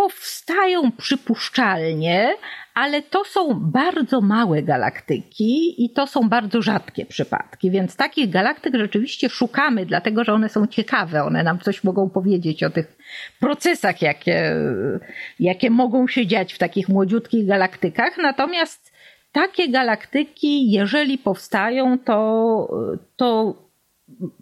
Powstają przypuszczalnie, ale to są bardzo małe galaktyki i to są bardzo rzadkie przypadki, więc takich galaktyk rzeczywiście szukamy, dlatego że one są ciekawe, one nam coś mogą powiedzieć o tych procesach, jakie, jakie mogą się dziać w takich młodziutkich galaktykach. Natomiast takie galaktyki, jeżeli powstają, to, to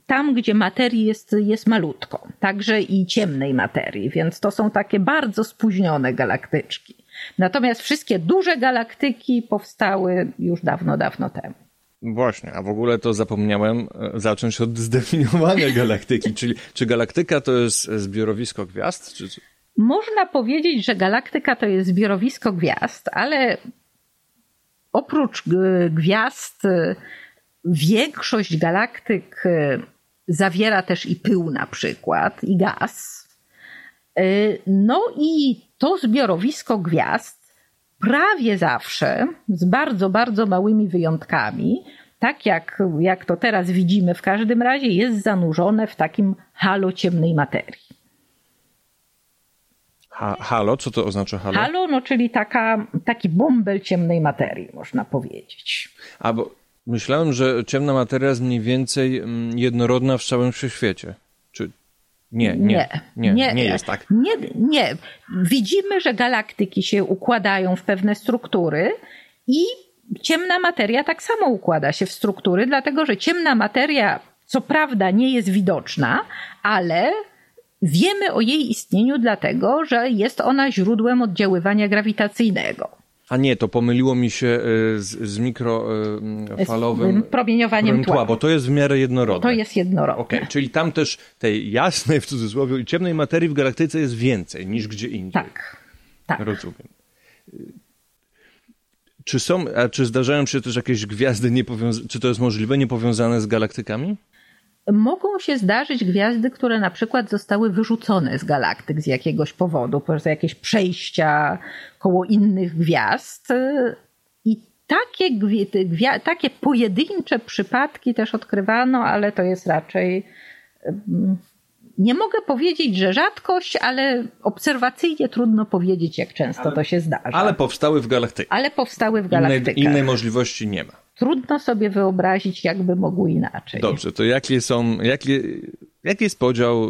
tam, gdzie materii jest, jest malutko, także i ciemnej materii, więc to są takie bardzo spóźnione galaktyczki. Natomiast wszystkie duże galaktyki powstały już dawno, dawno temu. Właśnie, a w ogóle to zapomniałem e, zacząć od zdefiniowania galaktyki, czyli czy galaktyka to jest zbiorowisko gwiazd? Czy... Można powiedzieć, że galaktyka to jest zbiorowisko gwiazd, ale oprócz e, gwiazd Większość galaktyk e, zawiera też i pył na przykład, i gaz. E, no i to zbiorowisko gwiazd prawie zawsze, z bardzo, bardzo małymi wyjątkami, tak jak, jak to teraz widzimy w każdym razie, jest zanurzone w takim halo ciemnej materii. Ha, halo? Co to oznacza halo? Halo, no czyli taka, taki bąbel ciemnej materii, można powiedzieć. A bo Myślałem, że ciemna materia jest mniej więcej mm, jednorodna w całym wszechświecie. Czy nie, nie, nie, nie, nie jest tak. Nie, nie. Widzimy, że galaktyki się układają w pewne struktury i ciemna materia tak samo układa się w struktury, dlatego że ciemna materia co prawda nie jest widoczna, ale wiemy o jej istnieniu dlatego, że jest ona źródłem oddziaływania grawitacyjnego. A nie, to pomyliło mi się y, z, z mikrofalowym promieniowaniem tła. tła. Bo to jest w miarę jednorodne. To jest jednorodne. Okay, czyli tam też tej jasnej, w cudzysłowie, i ciemnej materii w galaktyce jest więcej niż gdzie indziej. Tak, tak. Rozumiem. Czy są, a czy zdarzają się też jakieś gwiazdy niepowiązane, czy to jest możliwe, niepowiązane z galaktykami? Mogą się zdarzyć gwiazdy, które na przykład zostały wyrzucone z galaktyk z jakiegoś powodu, przez jakieś przejścia koło innych gwiazd. I takie, takie pojedyncze przypadki też odkrywano, ale to jest raczej. Nie mogę powiedzieć, że rzadkość, ale obserwacyjnie trudno powiedzieć, jak często ale, to się zdarza. Ale powstały w galaktykach. Ale powstały w galaktykach. Innej, innej możliwości nie ma trudno sobie wyobrazić, jakby mogły inaczej. Dobrze, to jakie są, jakie, jaki jest podział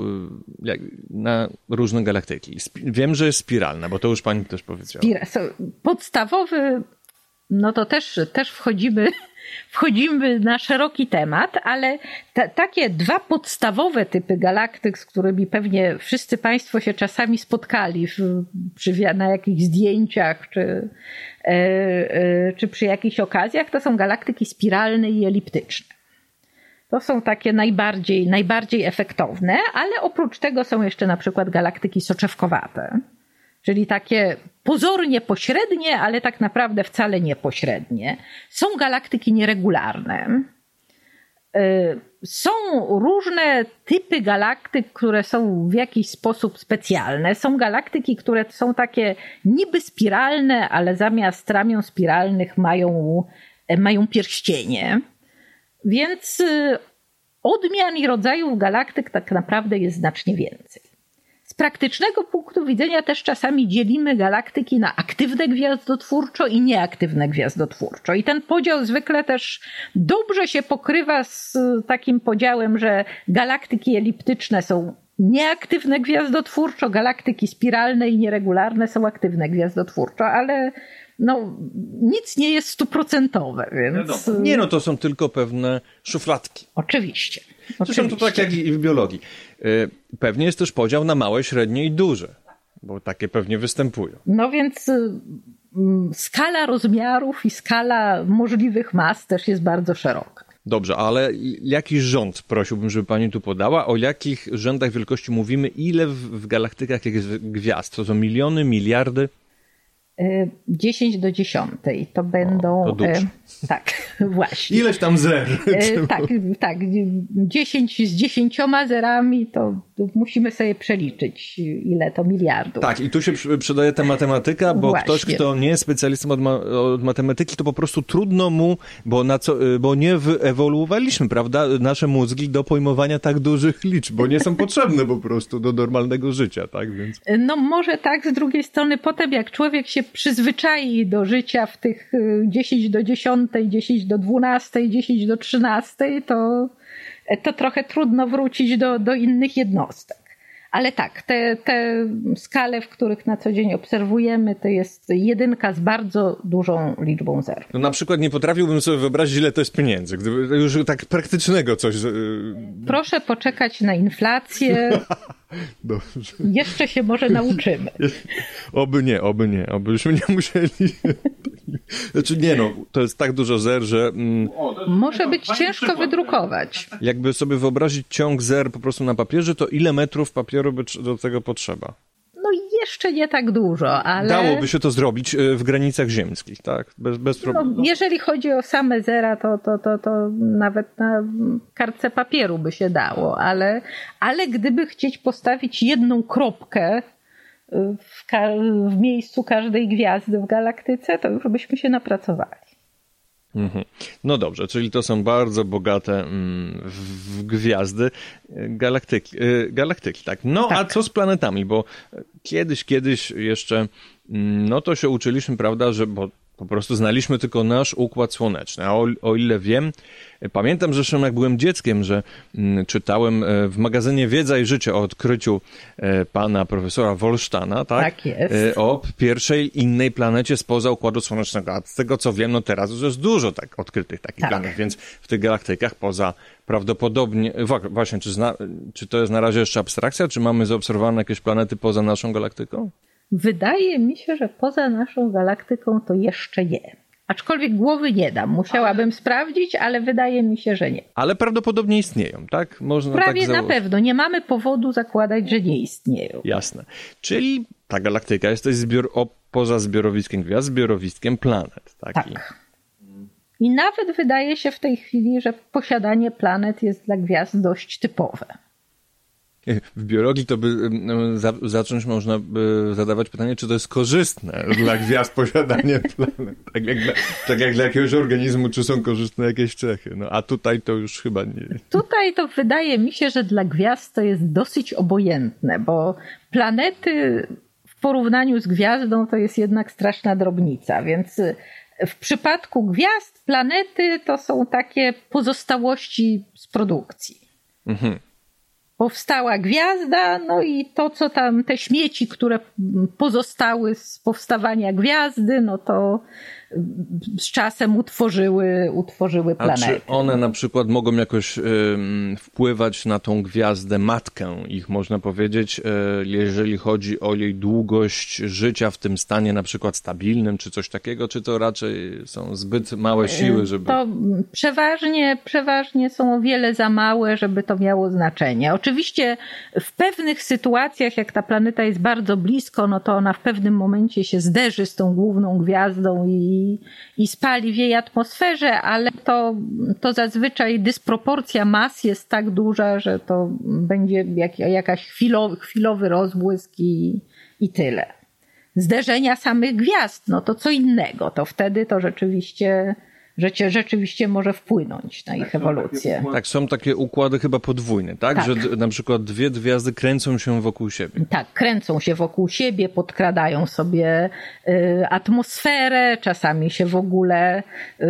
jak, na różne galaktyki? Wiem, że jest spiralna, bo to już pani też powiedziała. Podstawowy, no to też, też wchodzimy wchodzimy na szeroki temat, ale takie dwa podstawowe typy galaktyk, z którymi pewnie wszyscy Państwo się czasami spotkali w, przy, na jakichś zdjęciach czy, e, e, czy przy jakichś okazjach, to są galaktyki spiralne i eliptyczne. To są takie najbardziej, najbardziej efektowne, ale oprócz tego są jeszcze na przykład galaktyki soczewkowate czyli takie pozornie pośrednie, ale tak naprawdę wcale niepośrednie. Są galaktyki nieregularne. Y, są różne typy galaktyk, które są w jakiś sposób specjalne. Są galaktyki, które są takie niby spiralne, ale zamiast ramion spiralnych mają, mają pierścienie. Więc y, odmian i rodzajów galaktyk tak naprawdę jest znacznie więcej. Z praktycznego punktu widzenia też czasami dzielimy galaktyki na aktywne gwiazdotwórczo i nieaktywne gwiazdotwórczo. I ten podział zwykle też dobrze się pokrywa z takim podziałem, że galaktyki eliptyczne są nieaktywne gwiazdotwórczo, galaktyki spiralne i nieregularne są aktywne gwiazdotwórczo, ale no, nic nie jest stuprocentowe, więc... Nie, no to są tylko pewne szufladki. Oczywiście. Zresztą to tak jak i w biologii. Y, pewnie jest też podział na małe, średnie i duże, bo takie pewnie występują. No więc y, mm, skala rozmiarów i skala możliwych mas też jest bardzo szeroka. Dobrze, ale jaki rząd prosiłbym, żeby pani tu podała? O jakich rzędach wielkości mówimy? Ile w, w galaktykach jest gwiazd? To są miliony, miliardy? 10 do 10 to będą. O, to tak, właśnie. Ileś tam zer. E, tak, tak. 10 z 10 zerami to musimy sobie przeliczyć, ile to miliardów. Tak, i tu się przydaje ta matematyka, bo właśnie. ktoś, kto nie jest specjalistą od, ma od, matematyki, to po prostu trudno mu, bo, na co, bo nie wyewoluowaliśmy, prawda, nasze mózgi do pojmowania tak dużych liczb, bo nie są potrzebne po prostu do normalnego życia, tak? Więc... No może tak, z drugiej strony potem jak człowiek się przyzwyczai do życia w tych 10 y, do 10, 10 do 12, 10 do 13, to, to trochę trudno wrócić do, do innych jednostek. Ale tak, te, te skale, w których na co dzień obserwujemy, to jest jedynka z bardzo dużą liczbą zer. No na przykład nie potrafiłbym sobie wyobrazić, ile to jest pieniędzy. Gdyby już tak praktycznego coś. Proszę poczekać na inflację. Dobrze. Jeszcze się może nauczymy. Oby nie, oby nie, obyśmy nie musieli. Znaczy nie no, to jest tak dużo zer, że... Mm, może być ciężko przykład. wydrukować. Jakby sobie wyobrazić ciąg zer po prostu na papierze, to ile metrów papieru by do tego potrzeba? No jeszcze nie tak dużo, ale... Dałoby się to zrobić e, w granicach ziemskich, tak? Bez, bez problemu. No, jeżeli chodzi o same zera, to, to, to, to nawet na kartce papieru by się dało, ale, ale gdyby chcieć postawić jedną kropkę w, w miejscu każdej gwiazdy w galaktyce, to już byśmy się napracowali. Mhm. No dobrze, czyli to są bardzo bogate mm, w gwiazdy e, galaktyki, e, galaktyki tak. No tak. a co z planetami, bo kiedyś, kiedyś jeszcze, mm, no to się uczyliśmy, prawda, że, bo po prostu znaliśmy tylko nasz układ słoneczny. A o, o ile wiem, pamiętam zresztą jak byłem dzieckiem, że mm, czytałem e, w magazynie Wiedza i Życie o odkryciu e, pana profesora Wolsztana, tak? Tak jest. E, o pierwszej innej planecie spoza układu słonecznego. A z tego co wiem, no teraz już jest dużo tak odkrytych takich tak. planet, więc w tych galaktykach poza prawdopodobnie, właśnie, czy, zna, czy to jest na razie jeszcze abstrakcja, czy mamy zaobserwowane jakieś planety poza naszą galaktyką? Wydaje mi się, że poza naszą galaktyką to jeszcze nie. Aczkolwiek głowy nie dam. Musiałabym ale... sprawdzić, ale wydaje mi się, że nie. Ale prawdopodobnie istnieją, tak? Można Prawie tak na pewno. Nie mamy powodu zakładać, że nie istnieją. Jasne. Czyli ta galaktyka jest to zbior, o, poza zbiorowiskiem gwiazd, zbiorowiskiem planet. Taki. Tak. I nawet wydaje się w tej chwili, że posiadanie planet jest dla gwiazd dość typowe. W biologii to by za, zacząć można by zadawać pytanie, czy to jest korzystne dla gwiazd posiadanie planet. Tak jak, dla, tak jak dla jakiegoś organizmu, czy są korzystne jakieś cechy. No, a tutaj to już chyba nie. Tutaj to wydaje mi się, że dla gwiazd to jest dosyć obojętne, bo planety w porównaniu z gwiazdą to jest jednak straszna drobnica, więc w przypadku gwiazd planety to są takie pozostałości z produkcji. Mhm powstała gwiazda, no i to, co tam, te śmieci, które pozostały z powstawania gwiazdy, no to z czasem utworzyły, utworzyły planetę. A czy one na przykład mogą jakoś wpływać na tą gwiazdę matkę, ich można powiedzieć, y, jeżeli chodzi o jej długość życia w tym stanie na przykład stabilnym, czy coś takiego, czy to raczej są zbyt małe siły, żeby... To przeważnie, przeważnie są o wiele za małe, żeby to miało znaczenie. Oczywiście w pewnych sytuacjach, jak ta planeta jest bardzo blisko, no to ona w pewnym momencie się zderzy z tą główną gwiazdą i i, spali w jej atmosferze, ale to, to zazwyczaj dysproporcja mas jest tak duża, że to będzie jak, jakaś chwilowy, chwilowy rozbłysk i, i tyle. Zderzenia samych gwiazd, no to co innego, to wtedy to rzeczywiście że cię rzeczywiście może wpłynąć na ich ewolucję. Tak, są takie układy chyba podwójne, tak? Tak. Że na przykład dwie gwiazdy kręcą się wokół siebie. Tak, kręcą się wokół siebie, podkradają sobie y, atmosferę, czasami się w ogóle y,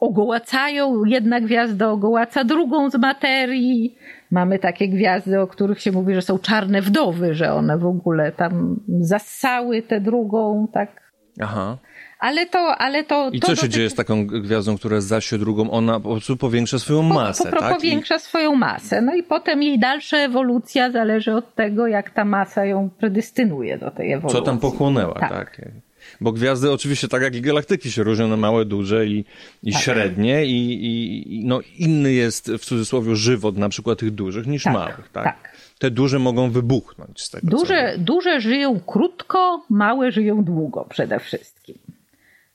ogołacają. Jedna gwiazda ogołaca drugą z materii. Mamy takie gwiazdy, o których się mówi, że są czarne wdowy, że one w ogóle tam zassały tę drugą, tak. Aha. Ale to, ale to. I to co się dotyczy- dzieje z taką gwiazdą, która zasie drugą? Ona po prostu powiększa swoją masę, po, po, tak? I- Powiększa swoją masę. No i potem jej dalsza ewolucja zależy od tego, jak ta masa ją predystynuje do tej ewolucji. Co tam pochłonęła, Tak. tak. Bo gwiazdy oczywiście tak jak i galaktyki się różnią na małe, duże i, i Tak. średnie i, i i no inny jest w cudzysłowie żywot na przykład tych dużych niż Tak, małych, tak? tak. Te duże mogą wybuchnąć z tego. Duże, duże żyją krótko, małe żyją długo przede wszystkim.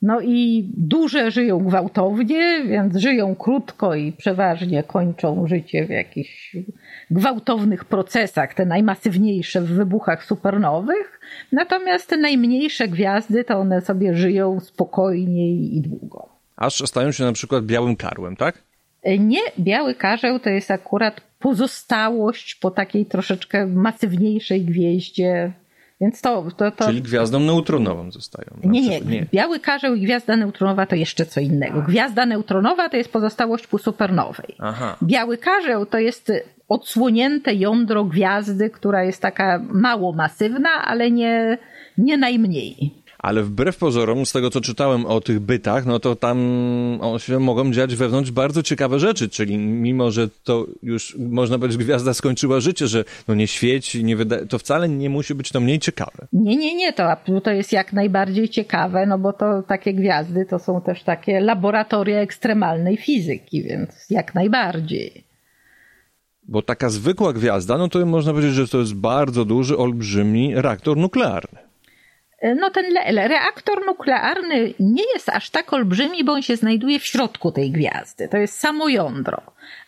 No i duże żyją gwałtownie, więc żyją krótko i przeważnie kończą życie w jakichś gwałtownych procesach, te najmasywniejsze w wybuchach supernowych. Natomiast te najmniejsze gwiazdy to one sobie żyją spokojnie i długo. Aż stają się na przykład białym karłem, tak? Nie, biały karzeł to jest akurat pozostałość po takiej troszeczkę masywniejszej gwieździe. Więc to, to, to Czyli gwiazdą neutronową zostają. na nie, nie, przykład. Biały karzeł i gwiazda neutronowa to jeszcze co innego. Gwiazda neutronowa to jest pozostałość po supernowej. Aha. Biały karzeł to jest odsłonięte jądro gwiazdy, która jest taka mało masywna, ale nie, nie najmniej. Ale wbrew pozorom, z tego co czytałem o tych bytach, no to tam się mogą dziać wewnątrz bardzo ciekawe rzeczy, czyli mimo, że to już można powiedzieć, gwiazda skończyła życie, że no nie świeci, nie wyda... to wcale nie musi być to mniej ciekawe. Nie, nie, nie, to, to jest jak najbardziej ciekawe, no bo to takie gwiazdy to są też takie laboratoria ekstremalnej fizyki, więc jak najbardziej. Bo taka zwykła gwiazda, no to można powiedzieć, że to jest bardzo duży, olbrzymi reaktor nuklearny. No ten reaktor nuklearny nie jest aż tak olbrzymi, bo on się znajduje w środku tej gwiazdy. To jest samo jądro.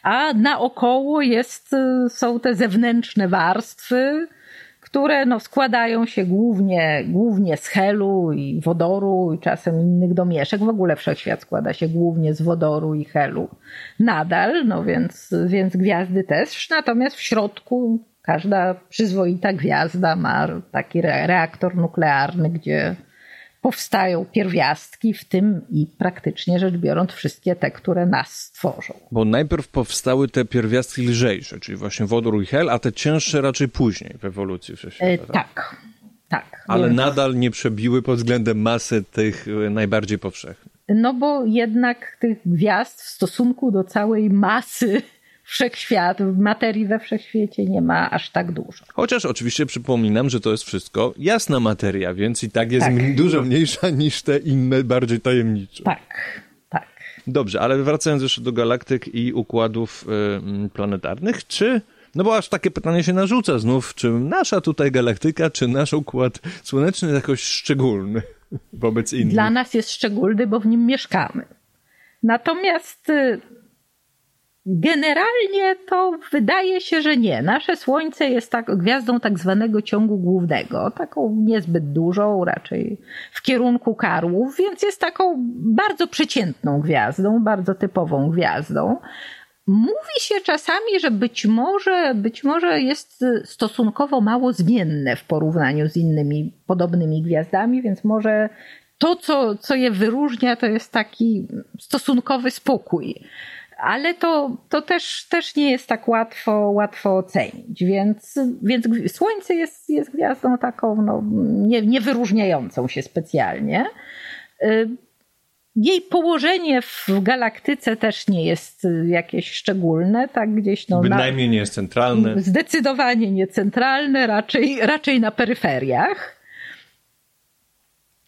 A naokoło jest, y, są te zewnętrzne warstwy, które no, składają się głównie, głównie z helu i wodoru i czasem innych domieszek. W ogóle wszechświat składa się głównie z wodoru i helu. Nadal, no więc, więc gwiazdy też. Natomiast w środku każda przyzwoita gwiazda ma taki re- reaktor nuklearny, gdzie powstają pierwiastki, w tym i praktycznie rzecz biorąc wszystkie te, które nas stworzą. Bo najpierw powstały te pierwiastki lżejsze, czyli właśnie wodór i hel, a te cięższe raczej później w ewolucji wszechświata. E, tak? tak, tak. Ale Więc- nadal nie przebiły pod względem masy tych e, najbardziej powszechnych. No bo jednak tych gwiazd w stosunku do całej masy wszechświat, materii we wszechświecie nie ma aż tak dużo. Chociaż oczywiście przypominam, że to jest wszystko jasna materia, więc i tak jest Tak. dużo mniejsza niż te inne, bardziej tajemnicze. Tak, tak. Dobrze, ale wracając jeszcze do galaktyk i układów y, planetarnych, czy, no bo aż takie pytanie się narzuca znów, czy nasza tutaj galaktyka, czy nasz układ słoneczny jest jakoś szczególny wobec innych? Dla nas jest szczególny, bo w nim mieszkamy. Natomiast y, generalnie to wydaje się, że nie. Nasze Słońce jest tak, gwiazdą tak zwanego ciągu głównego, taką niezbyt dużą, raczej w kierunku karłów, więc jest taką bardzo przeciętną gwiazdą, bardzo typową gwiazdą. Mówi się czasami, że być może, być może jest stosunkowo mało zmienne w porównaniu z innymi podobnymi gwiazdami, więc może to, co, co je wyróżnia, to jest taki stosunkowy spokój. Ale to, to też, też nie jest tak łatwo, łatwo ocenić, więc, więc Słońce jest, jest gwiazdą taką no, nie, nie wyróżniającą się specjalnie. Y, jej położenie w galaktyce też nie jest y, jakieś szczególne, tak gdzieś no, na, Bynajmniej nie jest centralne. zdecydowanie nie centralne, raczej, raczej na peryferiach.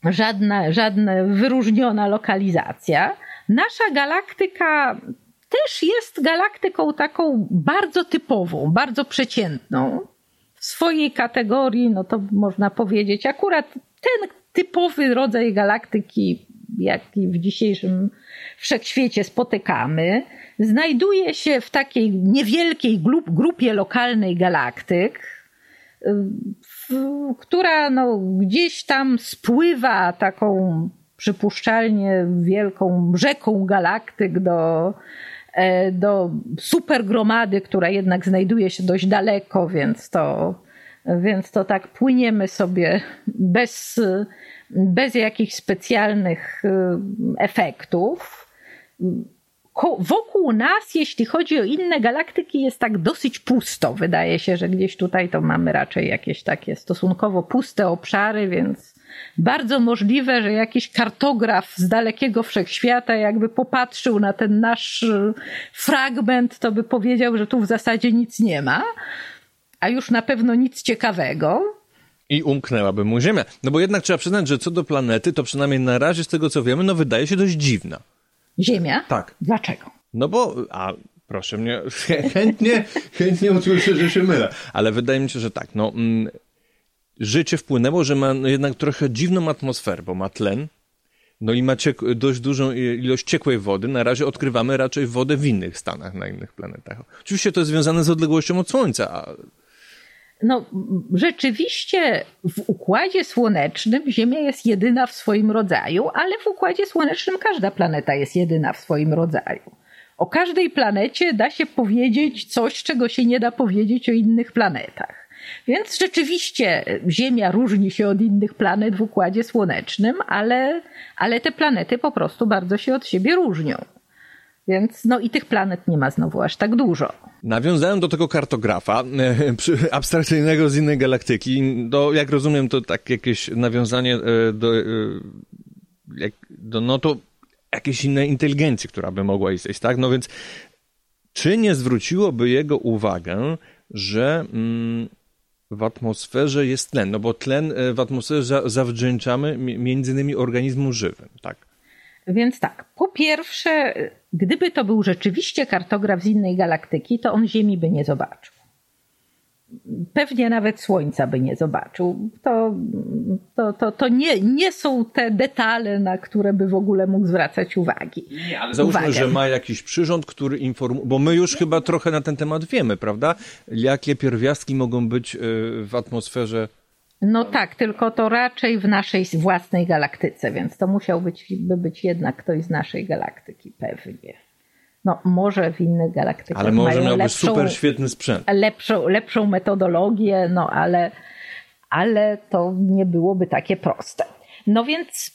Żadna, żadna wyróżniona lokalizacja. Nasza galaktyka też jest galaktyką taką bardzo typową, bardzo przeciętną. W swojej kategorii, no to można powiedzieć, akurat ten typowy rodzaj galaktyki, jaki w dzisiejszym wszechświecie spotykamy, znajduje się w takiej niewielkiej grupie lokalnej galaktyk, która no, gdzieś tam spływa taką przypuszczalnie wielką rzeką galaktyk do, do supergromady, która jednak znajduje się dość daleko, więc to, więc to tak płyniemy sobie bez, bez jakichś specjalnych e, efektów wokół nas, jeśli chodzi o inne galaktyki, jest tak dosyć pusto. Wydaje się, że gdzieś tutaj to mamy raczej jakieś takie stosunkowo puste obszary, więc bardzo możliwe, że jakiś kartograf z dalekiego wszechświata, jakby popatrzył na ten nasz e, fragment, to by powiedział, że tu w zasadzie nic nie ma, a już na pewno nic ciekawego. I umknęłaby mu Ziemia. No bo jednak trzeba przyznać, że co do planety, to przynajmniej na razie z tego co wiemy, no wydaje się dość dziwna. Ziemia? Tak. Dlaczego? No bo, a proszę mnie, chętnie, chętnie usłyszę, że się mylę. Ale wydaje mi się, że tak, no, mm, życie wpłynęło, że ma jednak trochę dziwną atmosferę, bo ma tlen, no i ma ciek- dość dużą ilość ciekłej wody. Na razie odkrywamy raczej wodę w innych stanach, na innych planetach. Oczywiście to jest związane z odległością od Słońca, no, rzeczywiście w układzie słonecznym Ziemia jest jedyna w swoim rodzaju, ale w układzie słonecznym każda planeta jest jedyna w swoim rodzaju. O każdej planecie da się powiedzieć coś, czego się nie da powiedzieć o innych planetach. Więc rzeczywiście Ziemia różni się od innych planet w układzie słonecznym, ale, ale te planety po prostu bardzo się od siebie różnią. Więc no i tych planet nie ma znowu aż tak dużo. Nawiązałem do tego kartografa e, abstrakcyjnego z innej galaktyki. Do, jak rozumiem, to tak jakieś nawiązanie e, do, e, jak, do no to jakiejś innej inteligencji, która by mogła istnieć, tak? No więc czy nie zwróciłoby jego uwagę, że mm, w atmosferze jest tlen? No bo tlen w atmosferze zawdzięczamy między innymi organizmom żywym, tak? Więc tak, po pierwsze, gdyby to był rzeczywiście kartograf z innej galaktyki, to on Ziemi by nie zobaczył. Pewnie nawet Słońca by nie zobaczył. To, to, to, to nie, nie są te detale, na które by w ogóle mógł zwracać uwagi. Nie, ale załóżmy, uwagę. że ma jakiś przyrząd, który informuje, bo my już chyba trochę na ten temat wiemy, prawda? Jakie pierwiastki mogą być y, w atmosferze no tak, tylko to raczej w naszej własnej galaktyce, więc to musiał być, by być jednak ktoś z naszej galaktyki, pewnie. No może w innych galaktykach Ale może miałby lepszą, super świetny sprzęt. Lepszą, lepszą metodologię, no ale, ale to nie byłoby takie proste. No więc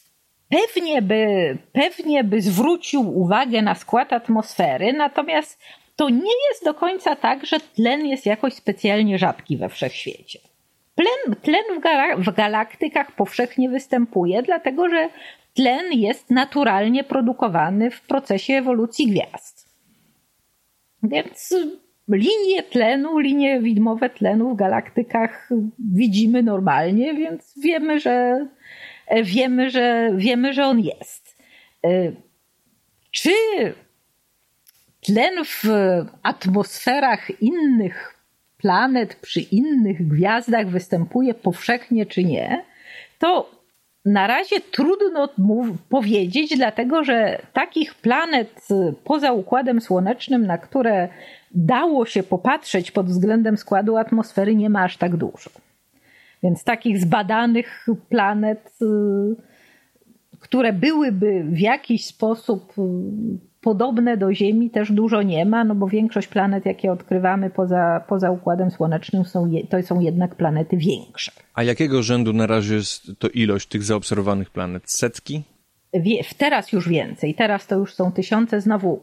pewnie by, pewnie by zwrócił uwagę na skład atmosfery, natomiast to nie jest do końca tak, że tlen jest jakoś specjalnie rzadki we wszechświecie. Tlen, tlen w, w galaktykach powszechnie występuje, dlatego że tlen jest naturalnie produkowany w procesie ewolucji gwiazd. Więc linie tlenu, linie widmowe tlenu w galaktykach widzimy normalnie, więc wiemy, że wiemy, że wiemy, że on jest. Czy tlen w atmosferach innych planet przy innych gwiazdach występuje powszechnie czy nie, to na razie trudno powiedzieć, dlatego że takich planet poza Układem Słonecznym, na które dało się popatrzeć pod względem składu atmosfery, nie ma aż tak dużo. Więc takich zbadanych planet, y, które byłyby w jakiś sposób podobne do Ziemi też dużo nie ma, no bo większość planet, jakie odkrywamy poza, poza Układem Słonecznym, są, to są jednak planety większe. A jakiego rzędu na razie jest to ilość tych zaobserwowanych planet? Setki? Wie, teraz już więcej. Teraz to już są tysiące. Znowu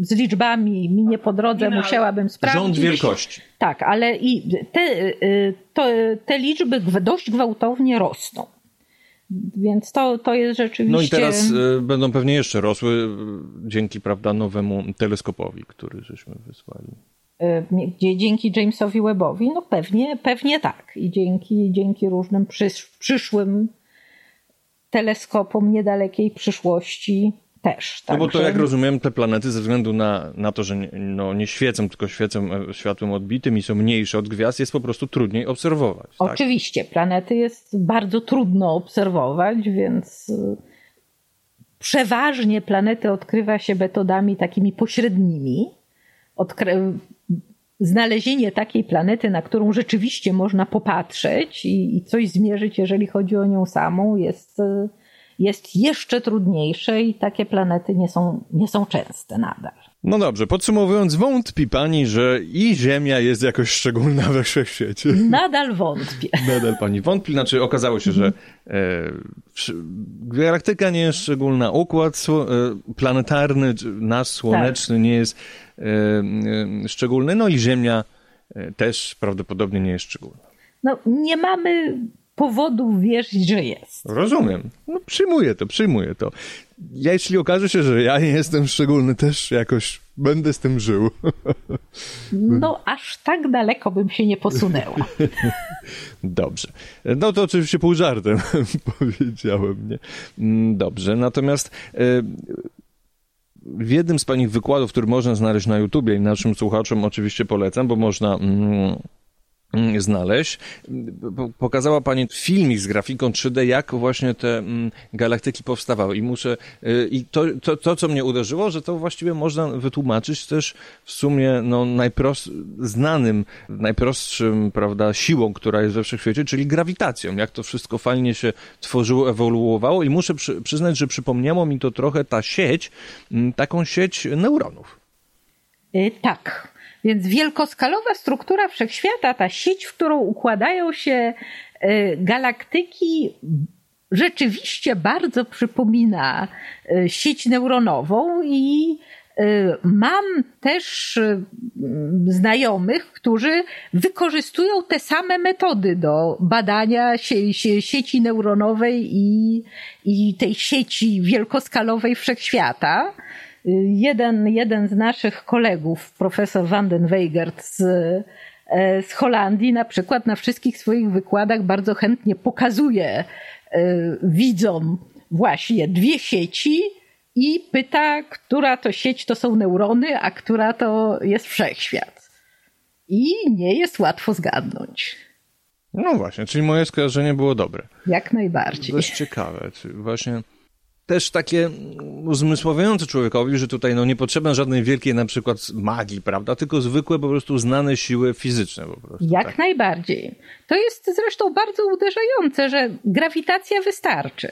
z liczbami mi nie po drodze, nie, musiałabym sprawdzić. Rząd wielkości. Tak, ale i te, y, to, te liczby dość gwałtownie rosną. Więc to, to jest rzeczywiście. No i teraz y, będą pewnie jeszcze rosły y, dzięki, prawda, nowemu teleskopowi, który żeśmy wysłali. Y, dzięki Jamesowi Webbowi, no pewnie, pewnie tak. I dzięki, dzięki różnym przysz, przyszłym teleskopom niedalekiej przyszłości też. No bo to jak rozumiem, te planety ze względu na, na to, że nie, no, nie świecą, tylko świecą e, światłem odbitym i są mniejsze od gwiazd, jest po prostu trudniej obserwować. Tak? Oczywiście, planety jest bardzo trudno obserwować, więc y, przeważnie planety odkrywa się metodami takimi pośrednimi. Odkry znalezienie takiej planety, na którą rzeczywiście można popatrzeć i, i coś zmierzyć, jeżeli chodzi o nią samą, jest y, jest jeszcze trudniejsze i takie planety nie są, nie są częste nadal. No dobrze, podsumowując, wątpi pani, że i Ziemia jest jakoś szczególna we wszechświecie? Nadal wątpię. Nadal pani wątpi, znaczy okazało się, że e, galaktyka nie jest szczególna, układ e, planetarny, nasz słoneczny tak. nie jest e, e, szczególny, no i Ziemia e, też prawdopodobnie nie jest szczególna. No nie mamy powodów wierzyć, że jest. Rozumiem. No, przyjmuję to, przyjmuję to. Ja, jeśli okaże się, że ja nie jestem szczególny, też jakoś będę z tym żył. No, aż tak daleko bym się nie posunęła. Dobrze. No to oczywiście pół żartem powiedziałem, nie? Mm, dobrze, natomiast e, w jednym z Pani wykładów, który można znaleźć na YouTubie i naszym słuchaczom oczywiście polecam, bo można Mm, znaleźć. Pokazała Pani filmik z grafiką 3D, jak właśnie te mm, galaktyki powstawały. I muszę, y, i to, to, to, co mnie uderzyło, że to właściwie można wytłumaczyć też w sumie no, najprost, znanym, najprostszym, prawda, siłą, która jest we wszechświecie, czyli grawitacją. Jak to wszystko fajnie się tworzyło, ewoluowało i muszę przy, przyznać, że przypomniało mi to trochę ta sieć, mm, taką sieć neuronów. Yy, tak. Więc wielkoskalowa struktura wszechświata, ta sieć, w którą układają się e, galaktyki, rzeczywiście bardzo przypomina e, sieć neuronową i e, Mam też znajomych, którzy wykorzystują te same metody do badania sie, sie, sieci neuronowej i, i tej sieci wielkoskalowej wszechświata jeden, jeden z naszych kolegów, profesor Van den Weigert z, e, z Holandii, na przykład na wszystkich swoich wykładach bardzo chętnie pokazuje e, widzom właśnie dwie sieci i pyta, która to sieć to są neurony, a która to jest wszechświat. I nie jest łatwo zgadnąć. No właśnie, czyli moje skojarzenie było dobre. Jak najbardziej. Dość ciekawe. Czyli właśnie też takie uzmysławiające człowiekowi, że tutaj no, nie potrzeba żadnej wielkiej na przykład magii, prawda? Tylko zwykłe po prostu znane siły fizyczne po prostu. Jak tak. najbardziej. To jest zresztą bardzo uderzające, że grawitacja wystarczy.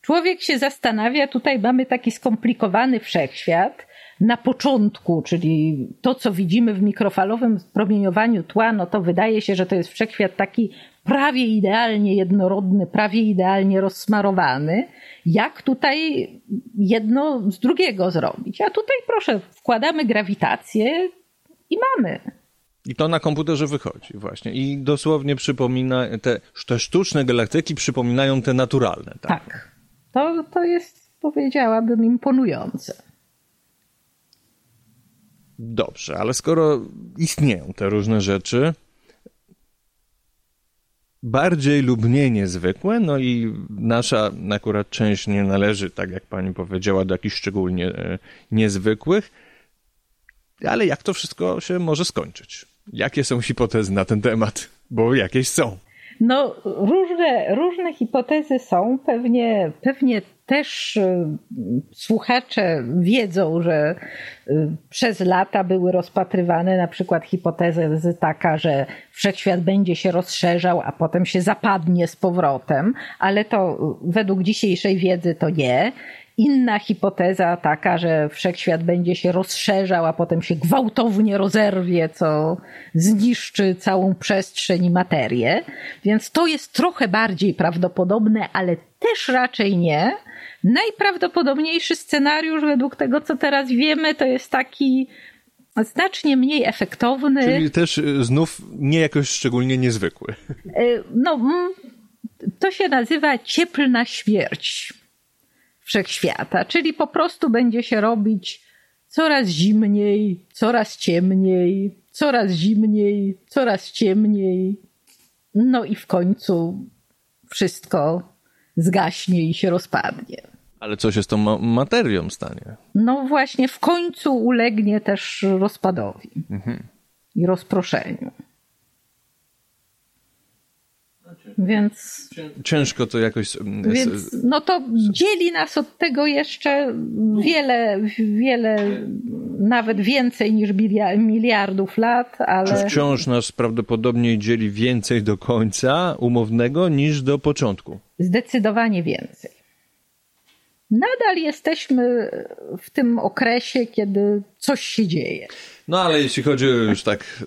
Człowiek się zastanawia, tutaj mamy taki skomplikowany wszechświat. Na początku, czyli to, co widzimy w mikrofalowym promieniowaniu tła, no to wydaje się, że to jest wszechświat taki prawie idealnie jednorodny, prawie idealnie rozsmarowany jak tutaj jedno z drugiego zrobić. A tutaj proszę, wkładamy grawitację i mamy. I to na komputerze wychodzi właśnie. I dosłownie przypomina, te, te sztuczne galaktyki przypominają te naturalne. Tak. tak. To, to jest, powiedziałabym, imponujące. Dobrze, ale skoro istnieją te różne rzeczy, bardziej lub mniej niezwykłe, no i nasza akurat część nie należy, tak jak pani powiedziała, do jakichś szczególnie e, niezwykłych, ale jak to wszystko się może skończyć? Jakie są hipotezy na ten temat? Bo jakieś są. No, różne, różne hipotezy są. Pewnie, pewnie też y, słuchacze wiedzą, że y, przez lata były rozpatrywane na przykład hipotezy taka, że wszechświat będzie się rozszerzał, a potem się zapadnie z powrotem, ale to y, według dzisiejszej wiedzy to nie. Inna hipoteza taka, że wszechświat będzie się rozszerzał, a potem się gwałtownie rozerwie, co zniszczy całą przestrzeń i materię. Więc to jest trochę bardziej prawdopodobne, ale też raczej nie. Najprawdopodobniejszy scenariusz, według tego co teraz wiemy, to jest taki znacznie mniej efektowny. Czyli też y, znów nie jakoś szczególnie niezwykły. Y, no, to się nazywa cieplna śmierć wszechświata, czyli po prostu będzie się robić coraz zimniej, coraz ciemniej, coraz zimniej, coraz ciemniej. No i w końcu wszystko zgaśnie i się rozpadnie. Ale co się z tą ma materią stanie? No właśnie, w końcu ulegnie też rozpadowi mhm. i rozproszeniu. Więc. Ciężko to jakoś. Więc, no to dzieli nas od tego jeszcze wiele, wiele, nawet więcej niż miliardów lat, ale. Czy wciąż nas prawdopodobnie dzieli więcej do końca umownego niż do początku? Zdecydowanie więcej. nadal jesteśmy w tym okresie, kiedy coś się dzieje. No ale jeśli chodzi o już tak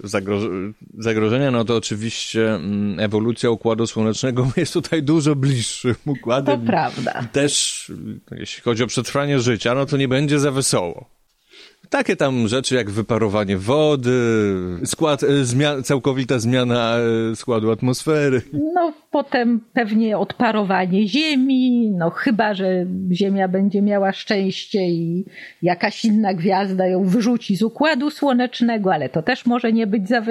zagrożenia, no to oczywiście mm, ewolucja Układu Słonecznego jest tutaj dużo bliższym układem. To prawda. Też jeśli chodzi o przetrwanie życia, no to nie będzie za wesoło. Takie tam rzeczy jak wyparowanie wody, skład, e, całkowita zmiana e, składu atmosfery. No, potem pewnie odparowanie Ziemi, no chyba, że Ziemia będzie miała szczęście i jakaś inna gwiazda ją wyrzuci z układu słonecznego, ale to też może nie być za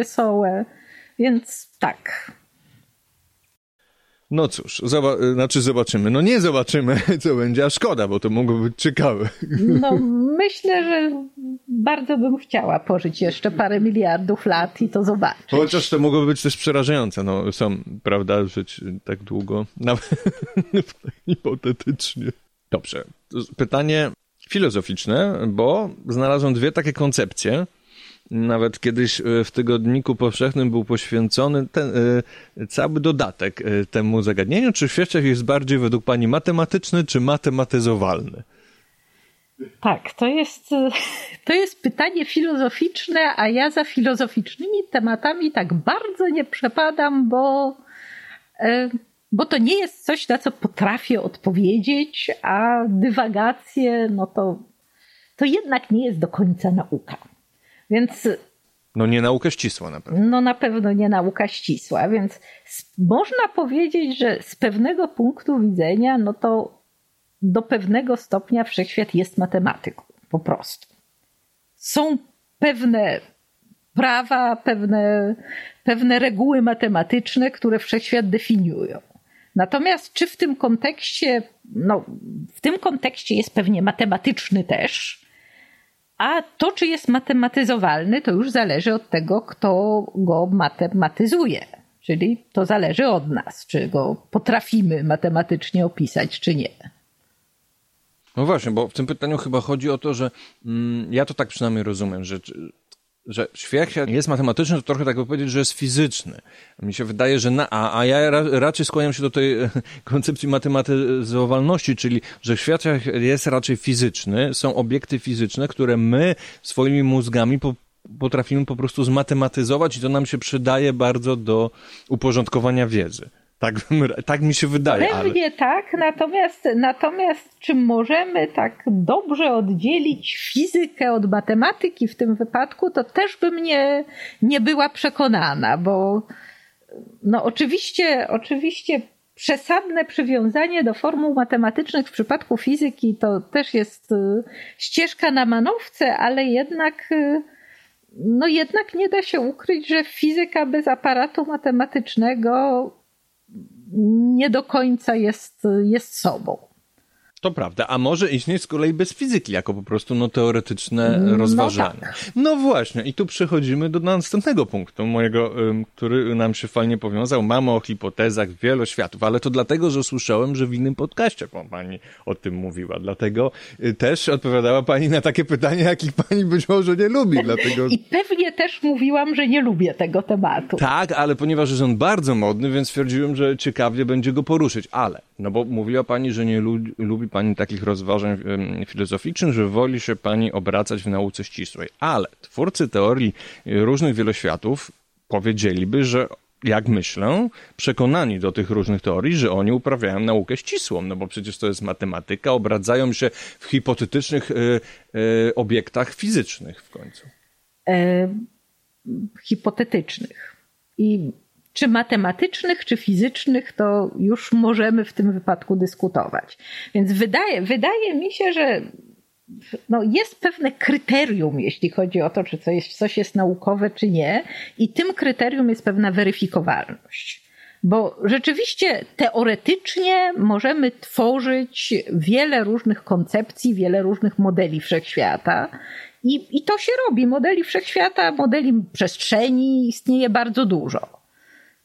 Więc tak, no cóż, zoba znaczy zobaczymy. No nie zobaczymy, co będzie, a szkoda, bo to mogło być ciekawe. No myślę, że bardzo bym chciała pożyć jeszcze parę miliardów lat i to zobaczyć. Chociaż to mogłoby być też przerażające. No są, prawda, żyć tak długo. Nawet hipotetycznie. Dobrze. Pytanie filozoficzne, bo znalazłem dwie takie koncepcje nawet kiedyś e, w tygodniku powszechnym był poświęcony ten, e, cały dodatek e, temu zagadnieniu, czy świeczek jest bardziej według pani matematyczny, czy matematyzowalny? Tak, to jest, to jest pytanie filozoficzne, a ja za filozoficznymi tematami tak bardzo nie przepadam, bo, bo to nie jest coś, na co potrafię odpowiedzieć, a dywagacje, no to, to jednak nie jest do końca nauka. Więc. No nie nauka ścisła na pewno. No na pewno nie nauka ścisła, więc można powiedzieć, że z pewnego punktu widzenia, no to do pewnego stopnia wszechświat jest matematyką, po prostu. Są pewne prawa, pewne, pewne reguły matematyczne, które wszechświat definiują. Natomiast czy w tym kontekście, no w tym kontekście jest pewnie matematyczny też, a to, czy jest matematyzowalny, to już zależy od tego, kto go matematyzuje. Czyli to zależy od nas, czy go potrafimy matematycznie opisać, czy nie. No właśnie, bo w tym pytaniu chyba chodzi o to, że mm, ja to tak przynajmniej rozumiem, że że wszechświat jest matematyczny, to trochę tak by powiedzieć, że jest fizyczny. Mi się wydaje, że na, a, a ja ra, raczej skłaniam się do tej koncepcji matematyzowalności, czyli że świat jest raczej fizyczny, są obiekty fizyczne, które my swoimi mózgami po, potrafimy po prostu zmatematyzować i to nam się przydaje bardzo do uporządkowania wiedzy. Tak, tak mi się wydaje. Pewnie ale... tak, natomiast, natomiast czy możemy tak dobrze oddzielić fizykę od matematyki w tym wypadku, to też bym nie, nie była przekonana, bo no oczywiście, oczywiście przesadne przywiązanie do formuł matematycznych w przypadku fizyki to też jest y, ścieżka na manowce, ale jednak y, no jednak nie da się ukryć, że fizyka bez aparatu matematycznego nie do końca jest, jest sobą. To prawda, a może istnieć z kolei bez fizyki, jako po prostu no, teoretyczne no rozważania. Tak. No właśnie, i tu przechodzimy do następnego punktu mojego, który nam się fajnie powiązał. Mamy o hipotezach wieloświatów, ale to dlatego, że słyszałem, że w innym podcaście pani o tym mówiła. Dlatego y, też odpowiadała pani na takie pytania, jakich pani być może nie lubi. Dlatego... I pewnie też mówiłam, że nie lubię tego tematu. Tak, ale ponieważ jest on bardzo modny, więc stwierdziłem, że ciekawie będzie go poruszyć. Ale, no bo mówiła pani, że nie lubi pani takich rozważań filozoficznych, że woli się pani obracać w nauce ścisłej. Ale twórcy teorii różnych wieloświatów powiedzieliby, że jak myślę, przekonani do tych różnych teorii, że oni uprawiają naukę ścisłą, no bo przecież to jest matematyka, obradzają się w hipotetycznych y, y, obiektach fizycznych w końcu. E, hipotetycznych. I czy matematycznych, czy fizycznych, to już możemy w tym wypadku dyskutować. Więc wydaje, wydaje mi się, że no jest pewne kryterium, jeśli chodzi o to, czy coś, coś jest naukowe, czy nie, i tym kryterium jest pewna weryfikowalność. Bo rzeczywiście teoretycznie możemy tworzyć wiele różnych koncepcji, wiele różnych modeli wszechświata. I, I to się robi. Modeli wszechświata, modeli przestrzeni istnieje bardzo dużo.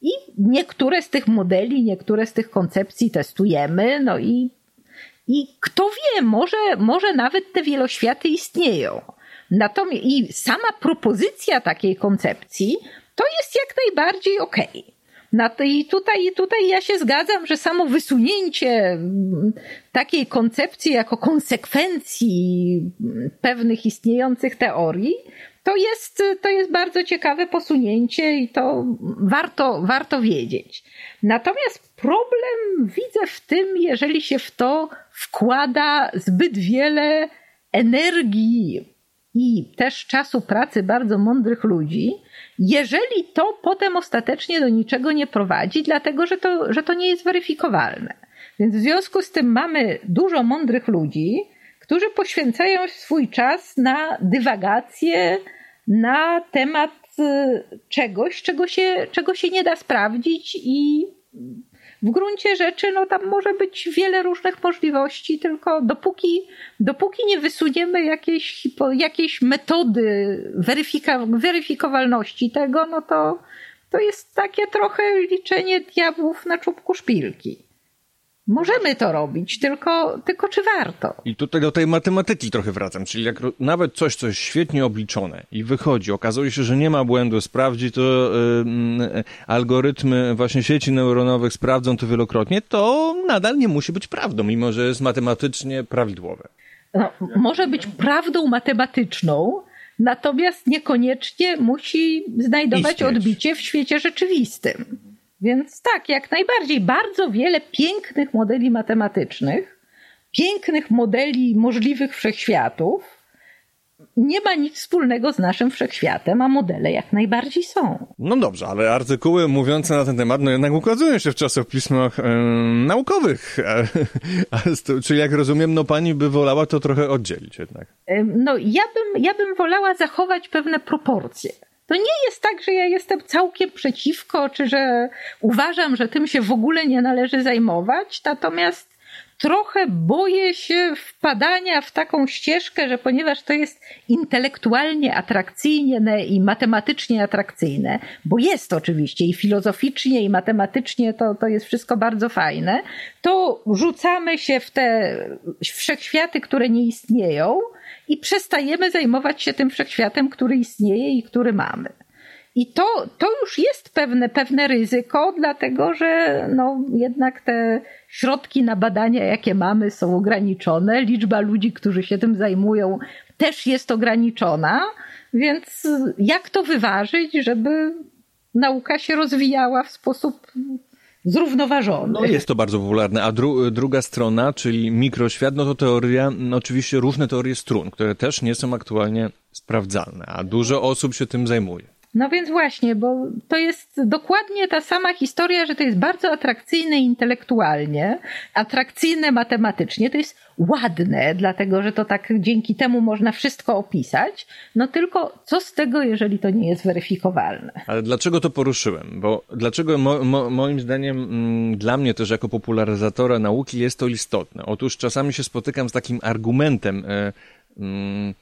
I niektóre z tych modeli, niektóre z tych koncepcji testujemy, no i, i kto wie, może, może nawet te wieloświaty istnieją. Natomiast i sama propozycja takiej koncepcji to jest jak najbardziej okej. Okay. Na to, I tutaj, tutaj ja się zgadzam, że samo wysunięcie mm, takiej koncepcji jako konsekwencji mm, pewnych istniejących teorii, to jest, to jest bardzo ciekawe posunięcie i to warto, warto wiedzieć. Natomiast problem widzę w tym, jeżeli się w to wkłada zbyt wiele energii i też czasu pracy bardzo mądrych ludzi, jeżeli to potem ostatecznie do niczego nie prowadzi, dlatego że to, że to nie jest weryfikowalne. Więc w związku z tym mamy dużo mądrych ludzi, którzy poświęcają swój czas na dywagację na temat y, czegoś, czego się, czego się nie da sprawdzić i w gruncie rzeczy no tam może być wiele różnych możliwości, tylko dopóki, dopóki nie wysuniemy jakiejś, jakiejś metody weryfika, weryfikowalności tego, no to, to jest takie trochę liczenie diabłów na czubku szpilki. Możemy to robić, tylko, tylko czy warto? I tutaj do tej matematyki trochę wracam, czyli jak nawet coś, co jest świetnie obliczone i wychodzi, okazuje się, że nie ma błędu, sprawdzi to yy, algorytmy właśnie sieci neuronowych, sprawdzą to wielokrotnie, to nadal nie musi być prawdą, mimo że jest matematycznie prawidłowe. No, może być prawdą matematyczną, natomiast niekoniecznie musi znajdować Istnieć. odbicie w świecie rzeczywistym. Więc tak, jak najbardziej. Bardzo wiele pięknych modeli matematycznych, pięknych modeli możliwych wszechświatów nie ma nic wspólnego z naszym wszechświatem, a modele jak najbardziej są. No dobrze, ale artykuły mówiące na ten temat, no jednak ukazują się w czasopismach e, naukowych. czyli jak rozumiem, no pani by wolała to trochę oddzielić jednak. No ja bym, ja bym wolała zachować pewne proporcje. To nie jest tak, że ja jestem całkiem przeciwko, czy że uważam, że tym się w ogóle nie należy zajmować, natomiast trochę boję się wpadania w taką ścieżkę, że ponieważ to jest intelektualnie atrakcyjne i matematycznie atrakcyjne, bo jest oczywiście i filozoficznie, i matematycznie to, to jest wszystko bardzo fajne, to rzucamy się w te wszechświaty, które nie istnieją i przestajemy zajmować się tym wszechświatem, który istnieje i który mamy. I to, to już jest pewne, pewne ryzyko, dlatego że no, jednak te środki na badania, jakie mamy, są ograniczone. Liczba ludzi, którzy się tym zajmują, też jest ograniczona. Więc jak to wyważyć, żeby nauka się rozwijała w sposób zrównoważony. No jest to bardzo popularne. A dru druga strona, czyli mikroświat, no to teoria, no oczywiście różne teorie strun, które też nie są aktualnie sprawdzalne, a dużo osób się tym zajmuje. No więc właśnie, bo to jest dokładnie ta sama historia, że to jest bardzo atrakcyjne intelektualnie, atrakcyjne matematycznie, to jest ładne, dlatego że to tak dzięki temu można wszystko opisać. No tylko co z tego, jeżeli to nie jest weryfikowalne? Ale dlaczego to poruszyłem? Bo dlaczego mo, mo, moim zdaniem mm, dla mnie też jako popularyzatora nauki jest to istotne? Otóż czasami się spotykam z takim argumentem. E, mm,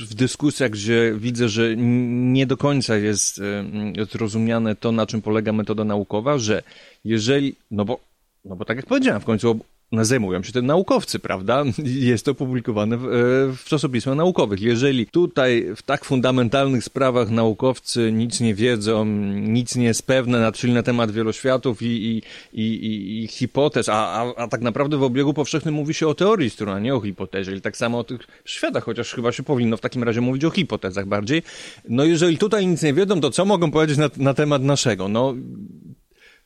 w dyskusjach, gdzie widzę, że nie do końca jest e, zrozumiane to, na czym polega metoda naukowa, że jeżeli, no bo, no bo tak jak powiedziałem, w końcu zajmują się tym naukowcy, prawda? Jest to publikowane w, e, w czasopismach naukowych. Jeżeli tutaj w tak fundamentalnych sprawach naukowcy nic nie wiedzą, nic nie jest pewne, czyli na temat wieloświatów i, i, i, i hipotez, a, a, a tak naprawdę w obiegu powszechnym mówi się o teorii strun, a nie o hipotezie, i tak samo o tych światach, chociaż chyba się powinno w takim razie mówić o hipotezach bardziej. No jeżeli tutaj nic nie wiedzą, to co mogą powiedzieć na, na temat naszego? No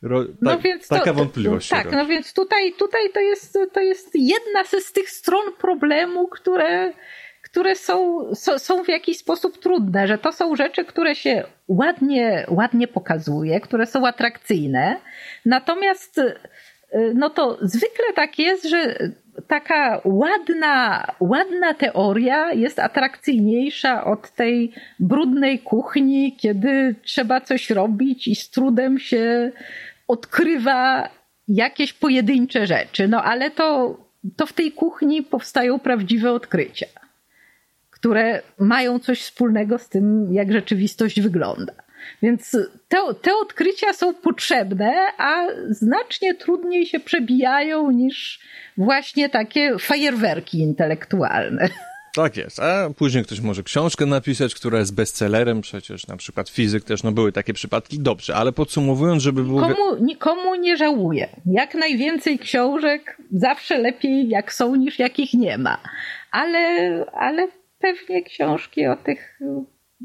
Ro, no tak, więc taka to, wątpliwość. Tak, no więc tutaj, tutaj to, jest, to jest jedna z tych stron problemu, które, które są, są, są w jakiś sposób trudne, że to są rzeczy, które się ładnie, ładnie pokazuje, które są atrakcyjne. Natomiast no to zwykle tak jest, że taka ładna, ładna teoria jest atrakcyjniejsza od tej brudnej kuchni, kiedy trzeba coś robić i z trudem się odkrywa jakieś pojedyncze rzeczy, no ale to, to w tej kuchni powstają prawdziwe odkrycia, które mają coś wspólnego z tym, jak rzeczywistość wygląda. Więc te, te odkrycia są potrzebne, a znacznie trudniej się przebijają niż właśnie takie fajerwerki intelektualne. Tak jest, a później ktoś może książkę napisać, która jest bestsellerem, przecież na przykład fizyk też, no były takie przypadki, dobrze, ale podsumowując, żeby było... Nikomu, nikomu nie żałuję. Jak najwięcej książek, zawsze lepiej jak są niż jakich nie ma. Ale, ale pewnie książki o tych,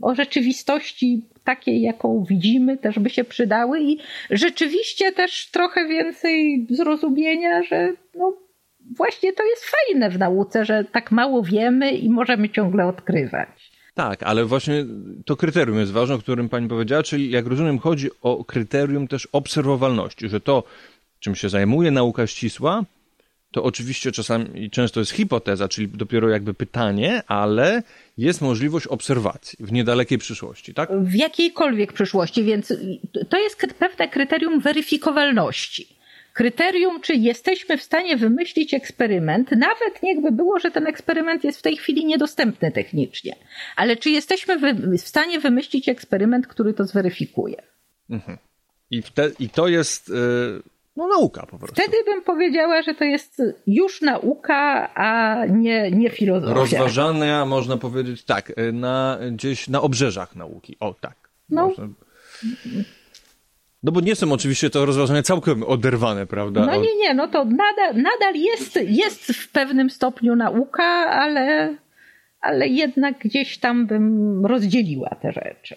o rzeczywistości takiej, jaką widzimy, też by się przydały i rzeczywiście też trochę więcej zrozumienia, że no, właśnie to jest fajne w nauce, że tak mało wiemy i możemy ciągle odkrywać. Tak, ale właśnie to kryterium jest ważne, o którym pani powiedziała, czyli jak rozumiem, chodzi o kryterium też obserwowalności, że to, czym się zajmuje nauka ścisła, to oczywiście czasami często jest hipoteza, czyli dopiero jakby pytanie, ale jest możliwość obserwacji w niedalekiej przyszłości, tak? W jakiejkolwiek przyszłości, więc to jest pewne kryterium weryfikowalności. Kryterium, czy jesteśmy w stanie wymyślić eksperyment, nawet niechby było, że ten eksperyment jest w tej chwili niedostępny technicznie, ale czy jesteśmy w stanie wymyślić eksperyment, który to zweryfikuje? Mhm. I, te, I to jest. Yy no nauka po prostu. Wtedy bym powiedziała, że to jest już nauka, a nie, nie filozofia. Rozważana, można powiedzieć, tak, na, gdzieś na obrzeżach nauki. O, tak. No. Można... No bo nie są oczywiście to rozważania całkiem oderwane, prawda? No nie, nie, no to nadal, nadal jest, jest w pewnym stopniu nauka, ale, ale jednak gdzieś tam bym rozdzieliła te rzeczy.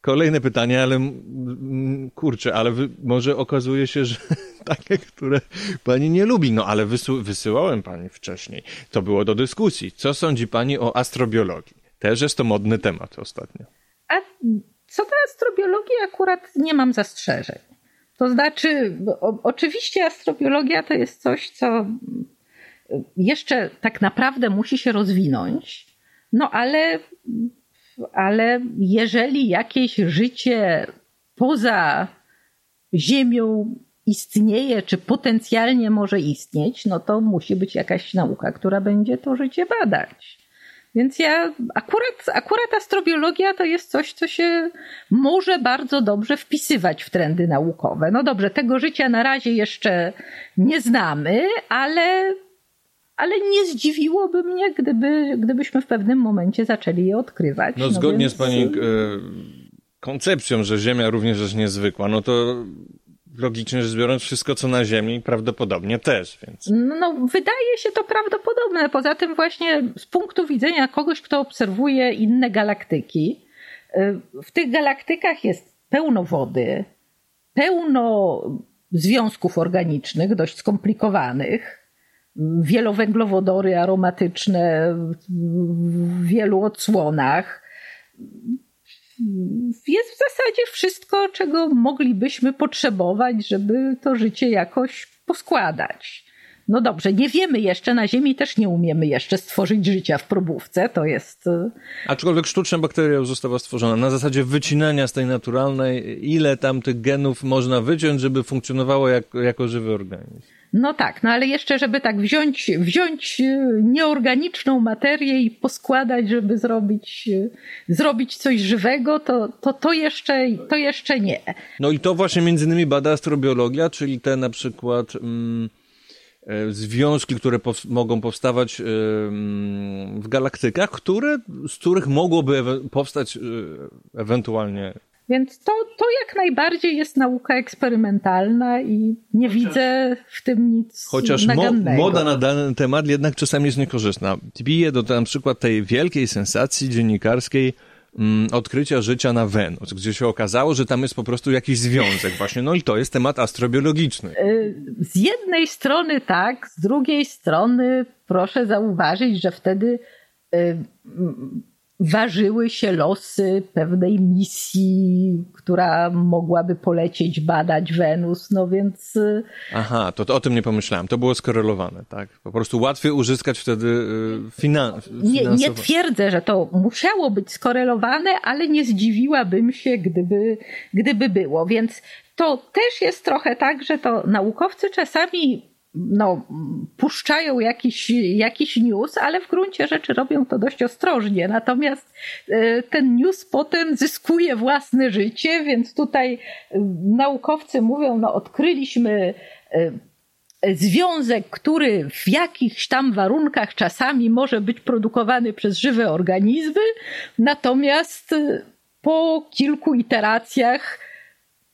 Kolejne pytanie, ale kurczę, ale wy, może okazuje się, że takie, które pani nie lubi. No ale wysu, wysyłałem pani wcześniej. To było do dyskusji. Co sądzi pani o astrobiologii? Też jest to modny temat ostatnio. A co do astrobiologii akurat nie mam zastrzeżeń. To znaczy, o, oczywiście astrobiologia to jest coś, co jeszcze tak naprawdę musi się rozwinąć, no ale ale jeżeli jakieś życie poza Ziemią istnieje, czy potencjalnie może istnieć, no to musi być jakaś nauka, która będzie to życie badać. Więc ja akurat, akurat astrobiologia to jest coś, co się może bardzo dobrze wpisywać w trendy naukowe. No dobrze, tego życia na razie jeszcze nie znamy, ale ale nie zdziwiłoby mnie, gdyby, gdybyśmy w pewnym momencie zaczęli je odkrywać. No, no zgodnie więc... z Pani e, koncepcją, że Ziemia również jest niezwykła, no to logicznie rzecz biorąc, wszystko co na Ziemi prawdopodobnie też, więc. No, wydaje się to prawdopodobne. Poza tym, właśnie z punktu widzenia kogoś, kto obserwuje inne galaktyki, e, w tych galaktykach jest pełno wody, pełno związków organicznych, dość skomplikowanych wielowęglowodory aromatyczne w wielu odsłonach. Jest w zasadzie wszystko, czego moglibyśmy potrzebować, żeby to życie jakoś poskładać. No dobrze, nie wiemy jeszcze, na Ziemi też nie umiemy jeszcze stworzyć życia w probówce, to jest... Y, Aczkolwiek sztuczna bakteria została stworzona na zasadzie wycinania z tej naturalnej, ile tam tych genów można wyciąć, żeby funkcjonowało jak, jako żywy organizm. No tak, no ale jeszcze, żeby tak wziąć, wziąć e, nieorganiczną materię i poskładać, żeby zrobić, e, zrobić coś żywego, to, to, to, jeszcze, to jeszcze nie. No i to właśnie między innymi bada astrobiologia, czyli te na przykład mm, e, związki, które pow mogą powstawać y, w galaktykach, które, z których mogłoby powstać ewentualnie więc to, to jak najbardziej jest nauka eksperymentalna i nie Chociaż, widzę w tym nic Chociaż. Mo, moda na dany temat jednak czasami jest niekorzystna. Bije do na przykład tej wielkiej sensacji dziennikarskiej mm, odkrycia życia na Wenus, gdzie się okazało, że tam jest po prostu jakiś związek właśnie. No i to jest temat astrobiologiczny. Y, z jednej strony tak, z drugiej strony proszę zauważyć, że wtedy y, ważyły się losy pewnej misji, która mogłaby polecieć badać Wenus, no więc... Y, Aha, to, to o tym nie pomyślałem. To było skorelowane, tak? Po prostu łatwiej uzyskać wtedy y, finan nie, nie twierdzę, że to musiało być skorelowane, ale nie zdziwiłabym się, gdyby, gdyby było. Więc to też jest trochę tak, że to naukowcy czasami no, puszczają jakiś, jakiś news, ale w gruncie rzeczy robią to dość ostrożnie. Natomiast e, ten news potem zyskuje własne życie, więc tutaj e, naukowcy mówią, no odkryliśmy e, związek, który w jakichś tam warunkach czasami może być produkowany przez żywe organizmy, natomiast po kilku iteracjach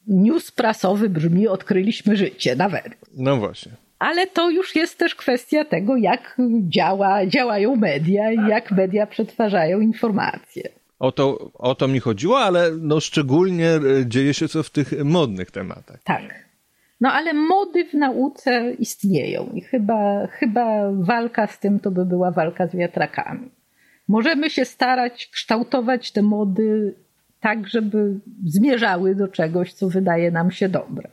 news prasowy brzmi odkryliśmy życie nawet. No właśnie. Ale to już jest też kwestia tego, jak działa, działają media i jak media przetwarzają informacje. O to, o to mi chodziło, ale no szczególnie e, dzieje się co w tych modnych tematach. Tak. No ale mody w nauce istnieją i chyba, chyba walka z tym to by była walka z wiatrakami. Możemy się starać kształtować te mody tak, żeby zmierzały do czegoś, co wydaje nam się dobre.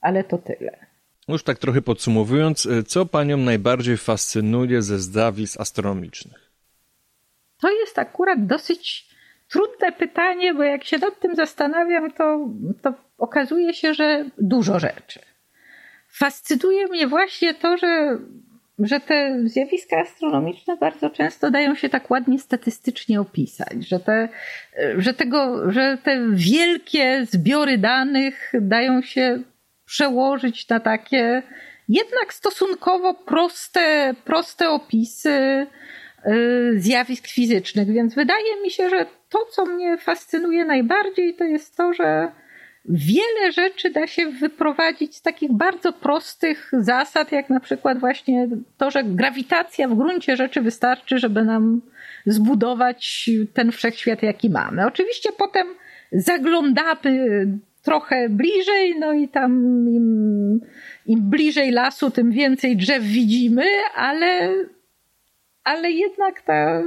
Ale to tyle. Już tak trochę podsumowując, e, co panią najbardziej fascynuje ze zjawisk astronomicznych? To jest akurat dosyć trudne pytanie, bo jak się nad tym zastanawiam, to, to okazuje się, że dużo rzeczy. Fascynuje mnie właśnie to, że, że te zjawiska astronomiczne bardzo często dają się tak ładnie statystycznie opisać, że te, że tego, że te wielkie zbiory danych dają się przełożyć na takie jednak stosunkowo proste, proste opisy y, zjawisk fizycznych. Więc wydaje mi się, że to, co mnie fascynuje najbardziej, to jest to, że wiele rzeczy da się wyprowadzić z takich bardzo prostych zasad, jak na przykład właśnie to, że grawitacja w gruncie rzeczy wystarczy, żeby nam zbudować ten wszechświat, jaki mamy. Oczywiście potem zaglądamy trochę bliżej, no i tam im, im bliżej lasu, tym więcej drzew widzimy, ale, ale jednak ta,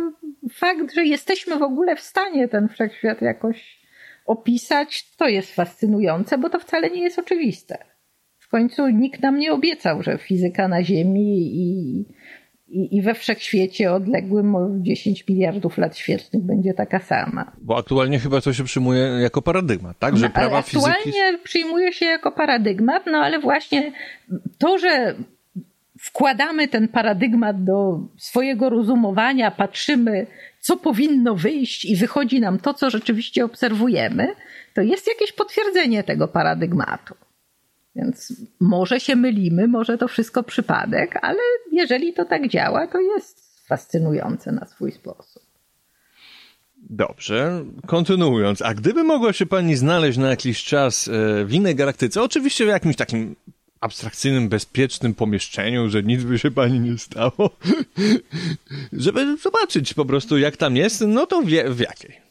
fakt, że jesteśmy w ogóle w stanie ten wszechświat jakoś opisać, to jest fascynujące, bo to wcale nie jest oczywiste. W końcu nikt nam nie obiecał, że fizyka na Ziemi i, i, i we wszechświecie odległym o 10 miliardów lat świetlnych będzie taka sama. Bo aktualnie chyba to się przyjmuje jako paradygmat, tak? Że no, prawa aktualnie fizyki... przyjmuje się jako paradygmat, no ale właśnie to, że wkładamy ten paradygmat do swojego rozumowania, patrzymy, co powinno wyjść i wychodzi nam to, co rzeczywiście obserwujemy, to jest jakieś potwierdzenie tego paradygmatu. Więc może się mylimy, może to wszystko przypadek, ale jeżeli to tak działa, to jest fascynujące na swój sposób. Dobrze, kontynuując, a gdyby mogła się pani znaleźć na jakiś czas e, w innej galaktyce, oczywiście w jakimś takim abstrakcyjnym, bezpiecznym pomieszczeniu, że nic by się pani nie stało, żeby zobaczyć po prostu jak tam jest, no to wie, w jakiej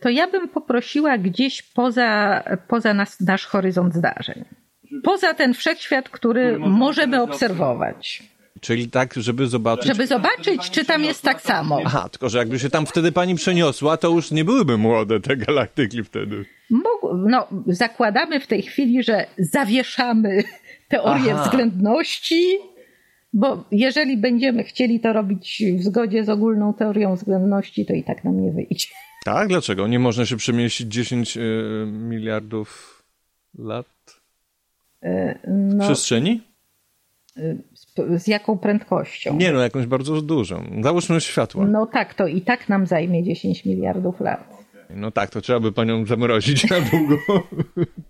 to ja bym poprosiła gdzieś poza, poza nas, nasz horyzont zdarzeń. Poza ten wszechświat, który możemy obserwować. Czyli tak, żeby zobaczyć. Żeby zobaczyć, czy tam jest tak samo. Aha, tylko że jakby się tam wtedy pani przeniosła, to już nie byłyby młode te galaktyki wtedy. No, zakładamy w tej chwili, że zawieszamy teorię Aha. względności, bo jeżeli będziemy chcieli to robić w zgodzie z ogólną teorią względności, to i tak nam nie wyjdzie. Tak? Dlaczego? Nie można się przemieścić 10 y, miliardów lat y, no, w przestrzeni? Y, z, z, jaką prędkością? Nie no, jakąś bardzo dużą. Załóżmy światła. No tak, to i tak nam zajmie 10 miliardów lat. No tak, to trzeba by panią zamrozić na długo.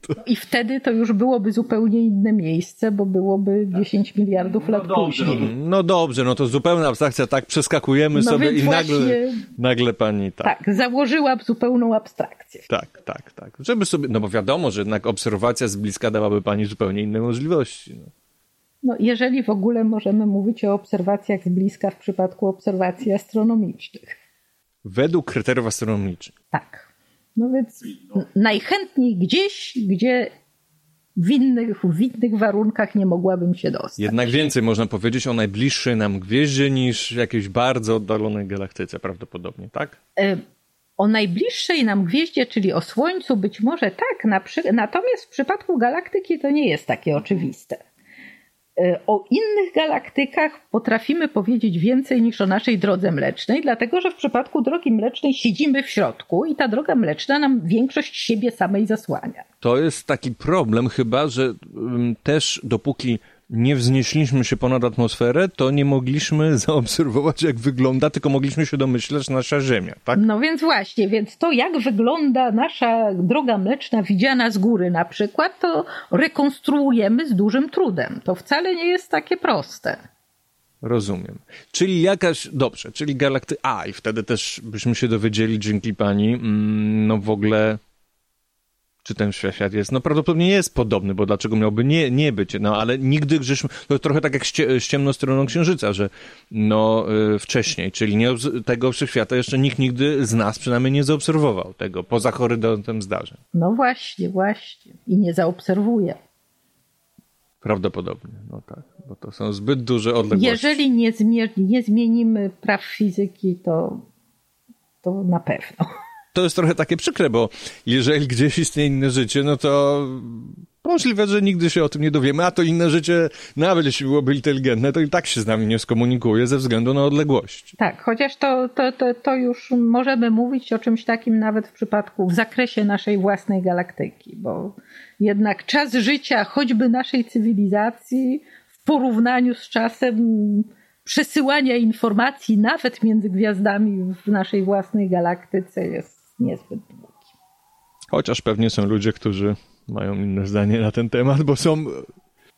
To... I wtedy to już byłoby zupełnie inne miejsce, bo byłoby 10 miliardów lat no później. No dobrze, no to zupełna abstrakcja, tak przeskakujemy no sobie i nagle, nagle pani tak. Tak, założyłam zupełną abstrakcję. Tak, tak, tak. Żeby sobie, no bo wiadomo, że jednak obserwacja z bliska dawaby pani zupełnie inne możliwości. No. No, jeżeli w ogóle możemy mówić o obserwacjach z bliska w przypadku obserwacji astronomicznych. Według kryteriów astronomicznych. Tak. No więc najchętniej gdzieś, gdzie w innych, w innych warunkach nie mogłabym się dostać. Jednak więcej można powiedzieć o najbliższej nam gwieździe niż jakiejś bardzo oddalonej galaktyce prawdopodobnie, tak? E, o najbliższej nam gwieździe, czyli o Słońcu być może tak, natomiast w przypadku galaktyki to nie jest takie oczywiste. E, o innych galaktykach potrafimy powiedzieć więcej niż o naszej drodze mlecznej, dlatego że w przypadku drogi mlecznej siedzimy w środku i ta droga mleczna nam większość siebie samej zasłania. To jest taki problem chyba, że też dopóki nie wznieśliśmy się ponad atmosferę, to nie mogliśmy zaobserwować, jak wygląda, tylko mogliśmy się domyśleć nasza Ziemia, tak? No więc właśnie, więc to jak wygląda nasza droga mleczna widziana z góry na przykład, to rekonstruujemy z dużym trudem. To wcale nie jest takie proste. Rozumiem. Czyli jakaś, dobrze, czyli galakty... A, i wtedy też byśmy się dowiedzieli dzięki pani, mm, no w ogóle czy ten świat jest. No prawdopodobnie jest podobny, bo dlaczego miałby nie, nie być? No ale nigdy żeśmy, to trochę tak jak z ciemną stroną Księżyca, że no y, wcześniej, czyli nie, tego wszechświata jeszcze nikt nigdy z nas przynajmniej nie zaobserwował tego, poza horyzontem zdarzeń. No właśnie, właśnie. I nie zaobserwuje. Prawdopodobnie, no tak, bo to są zbyt duże odległości. Jeżeli nie, zmier- nie zmienimy praw fizyki, to, to na pewno to jest trochę takie przykre, bo jeżeli gdzieś istnieje inne życie, no to możliwe, że nigdy się o tym nie dowiemy, a to inne życie, nawet jeśli byłoby inteligentne, to i tak się z nami nie skomunikuje ze względu na odległość. Tak, chociaż to, to, to, to już możemy mówić o czymś takim nawet w przypadku, w zakresie naszej własnej galaktyki, bo jednak czas życia choćby naszej cywilizacji w porównaniu z czasem przesyłania informacji nawet między gwiazdami w naszej własnej galaktyce jest niezbyt długi. Chociaż pewnie są ludzie, którzy mają inne zdanie na ten temat, bo są.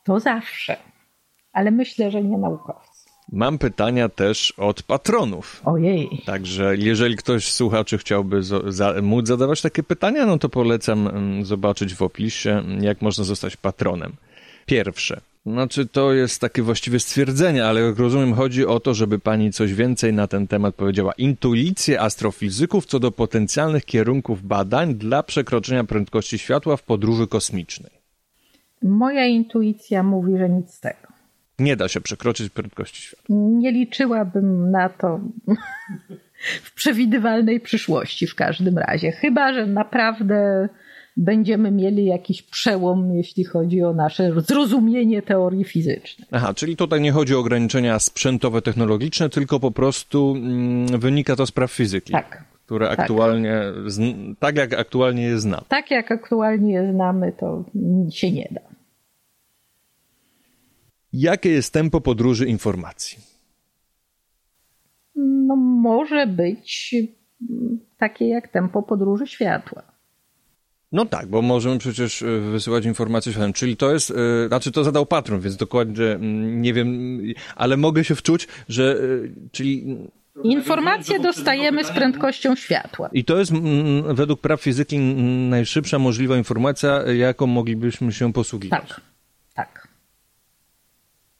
To zawsze. Ale myślę, że nie naukowcy. Mam pytania też od patronów. Ojej. Także jeżeli ktoś z słuchaczy chciałby za, móc zadawać takie pytania, no to polecam mm, zobaczyć w opisie, jak można zostać patronem. Pierwsze. Znaczy, to jest takie właściwie stwierdzenie, ale jak rozumiem, chodzi o to, żeby pani coś więcej na ten temat powiedziała. Intuicje astrofizyków co do potencjalnych kierunków badań dla przekroczenia prędkości światła w podróży kosmicznej. Moja intuicja mówi, że nic z tego. Nie da się przekroczyć prędkości światła. Nie liczyłabym na to w przewidywalnej przyszłości w każdym razie. Chyba, że naprawdę będziemy mieli jakiś przełom, jeśli chodzi o nasze zrozumienie teorii fizycznej. Aha, czyli tutaj nie chodzi o ograniczenia sprzętowe, technologiczne, tylko po prostu mm, wynika to z praw fizyki. Tak. Które tak. aktualnie, tak jak aktualnie je znamy. Tak jak aktualnie je znamy, to się nie da. Jakie jest tempo podróży informacji? No, może być takie jak tempo podróży światła. No tak, bo możemy przecież e, wysyłać informacje światem, czyli to jest, yy, znaczy to zadał patron, więc dokładnie mm, nie wiem, ale mogę się wczuć, że, yy, czyli... Informacje dostajemy z prędkością światła. I to jest m, według praw fizyki najszybsza możliwa informacja, jaką moglibyśmy się posługiwać. Tak, tak.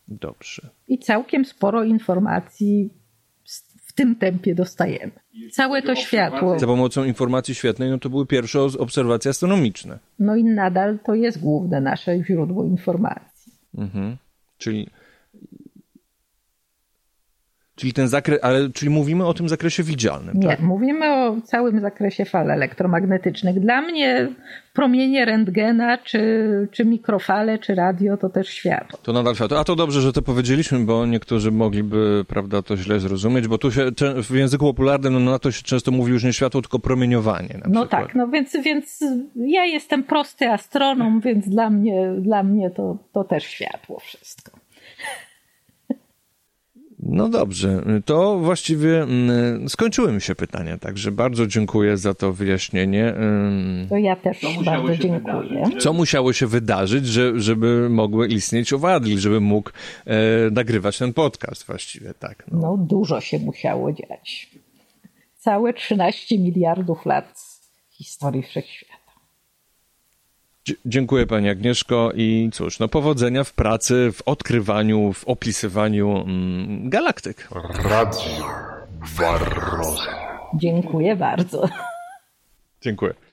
Dobrze. I całkiem sporo informacji tym tempie dostajemy. Całe to światło. Za pomocą informacji świetnej, no to były pierwsze obserwacje astronomiczne. No i nadal to jest główne nasze źródło informacji. Mhm. Czyli Czyli ten zakres, ale czyli mówimy o tym zakresie widzialnym. Nie, tak? mówimy o całym zakresie fal elektromagnetycznych. Dla mnie promienie rentgena, czy, czy mikrofale, czy radio to też światło. To nadal światło. A to dobrze, że to powiedzieliśmy, bo niektórzy mogliby, prawda, to źle zrozumieć, bo tu się w języku popularnym no, na to się często mówi już nie światło, tylko promieniowanie. no przykład. tak, no więc, więc ja jestem prosty astronom, więc dla mnie, dla mnie to, to też światło wszystko. No dobrze, to właściwie mm, skończyły mi się pytania, także bardzo dziękuję za to wyjaśnienie. To ja też bardzo dziękuję. Co musiało się wydarzyć, że, żeby mogły istnieć owady, żeby mógł e, nagrywać ten podcast właściwie, tak? No. no dużo się musiało dziać. Całe 13 miliardów lat historii wszechświata dziękuję Pani Agnieszko i cóż, no powodzenia w pracy, w odkrywaniu, w opisywaniu mm, galaktyk. Radio Barroza. Dziękuję bardzo. Dziękuję.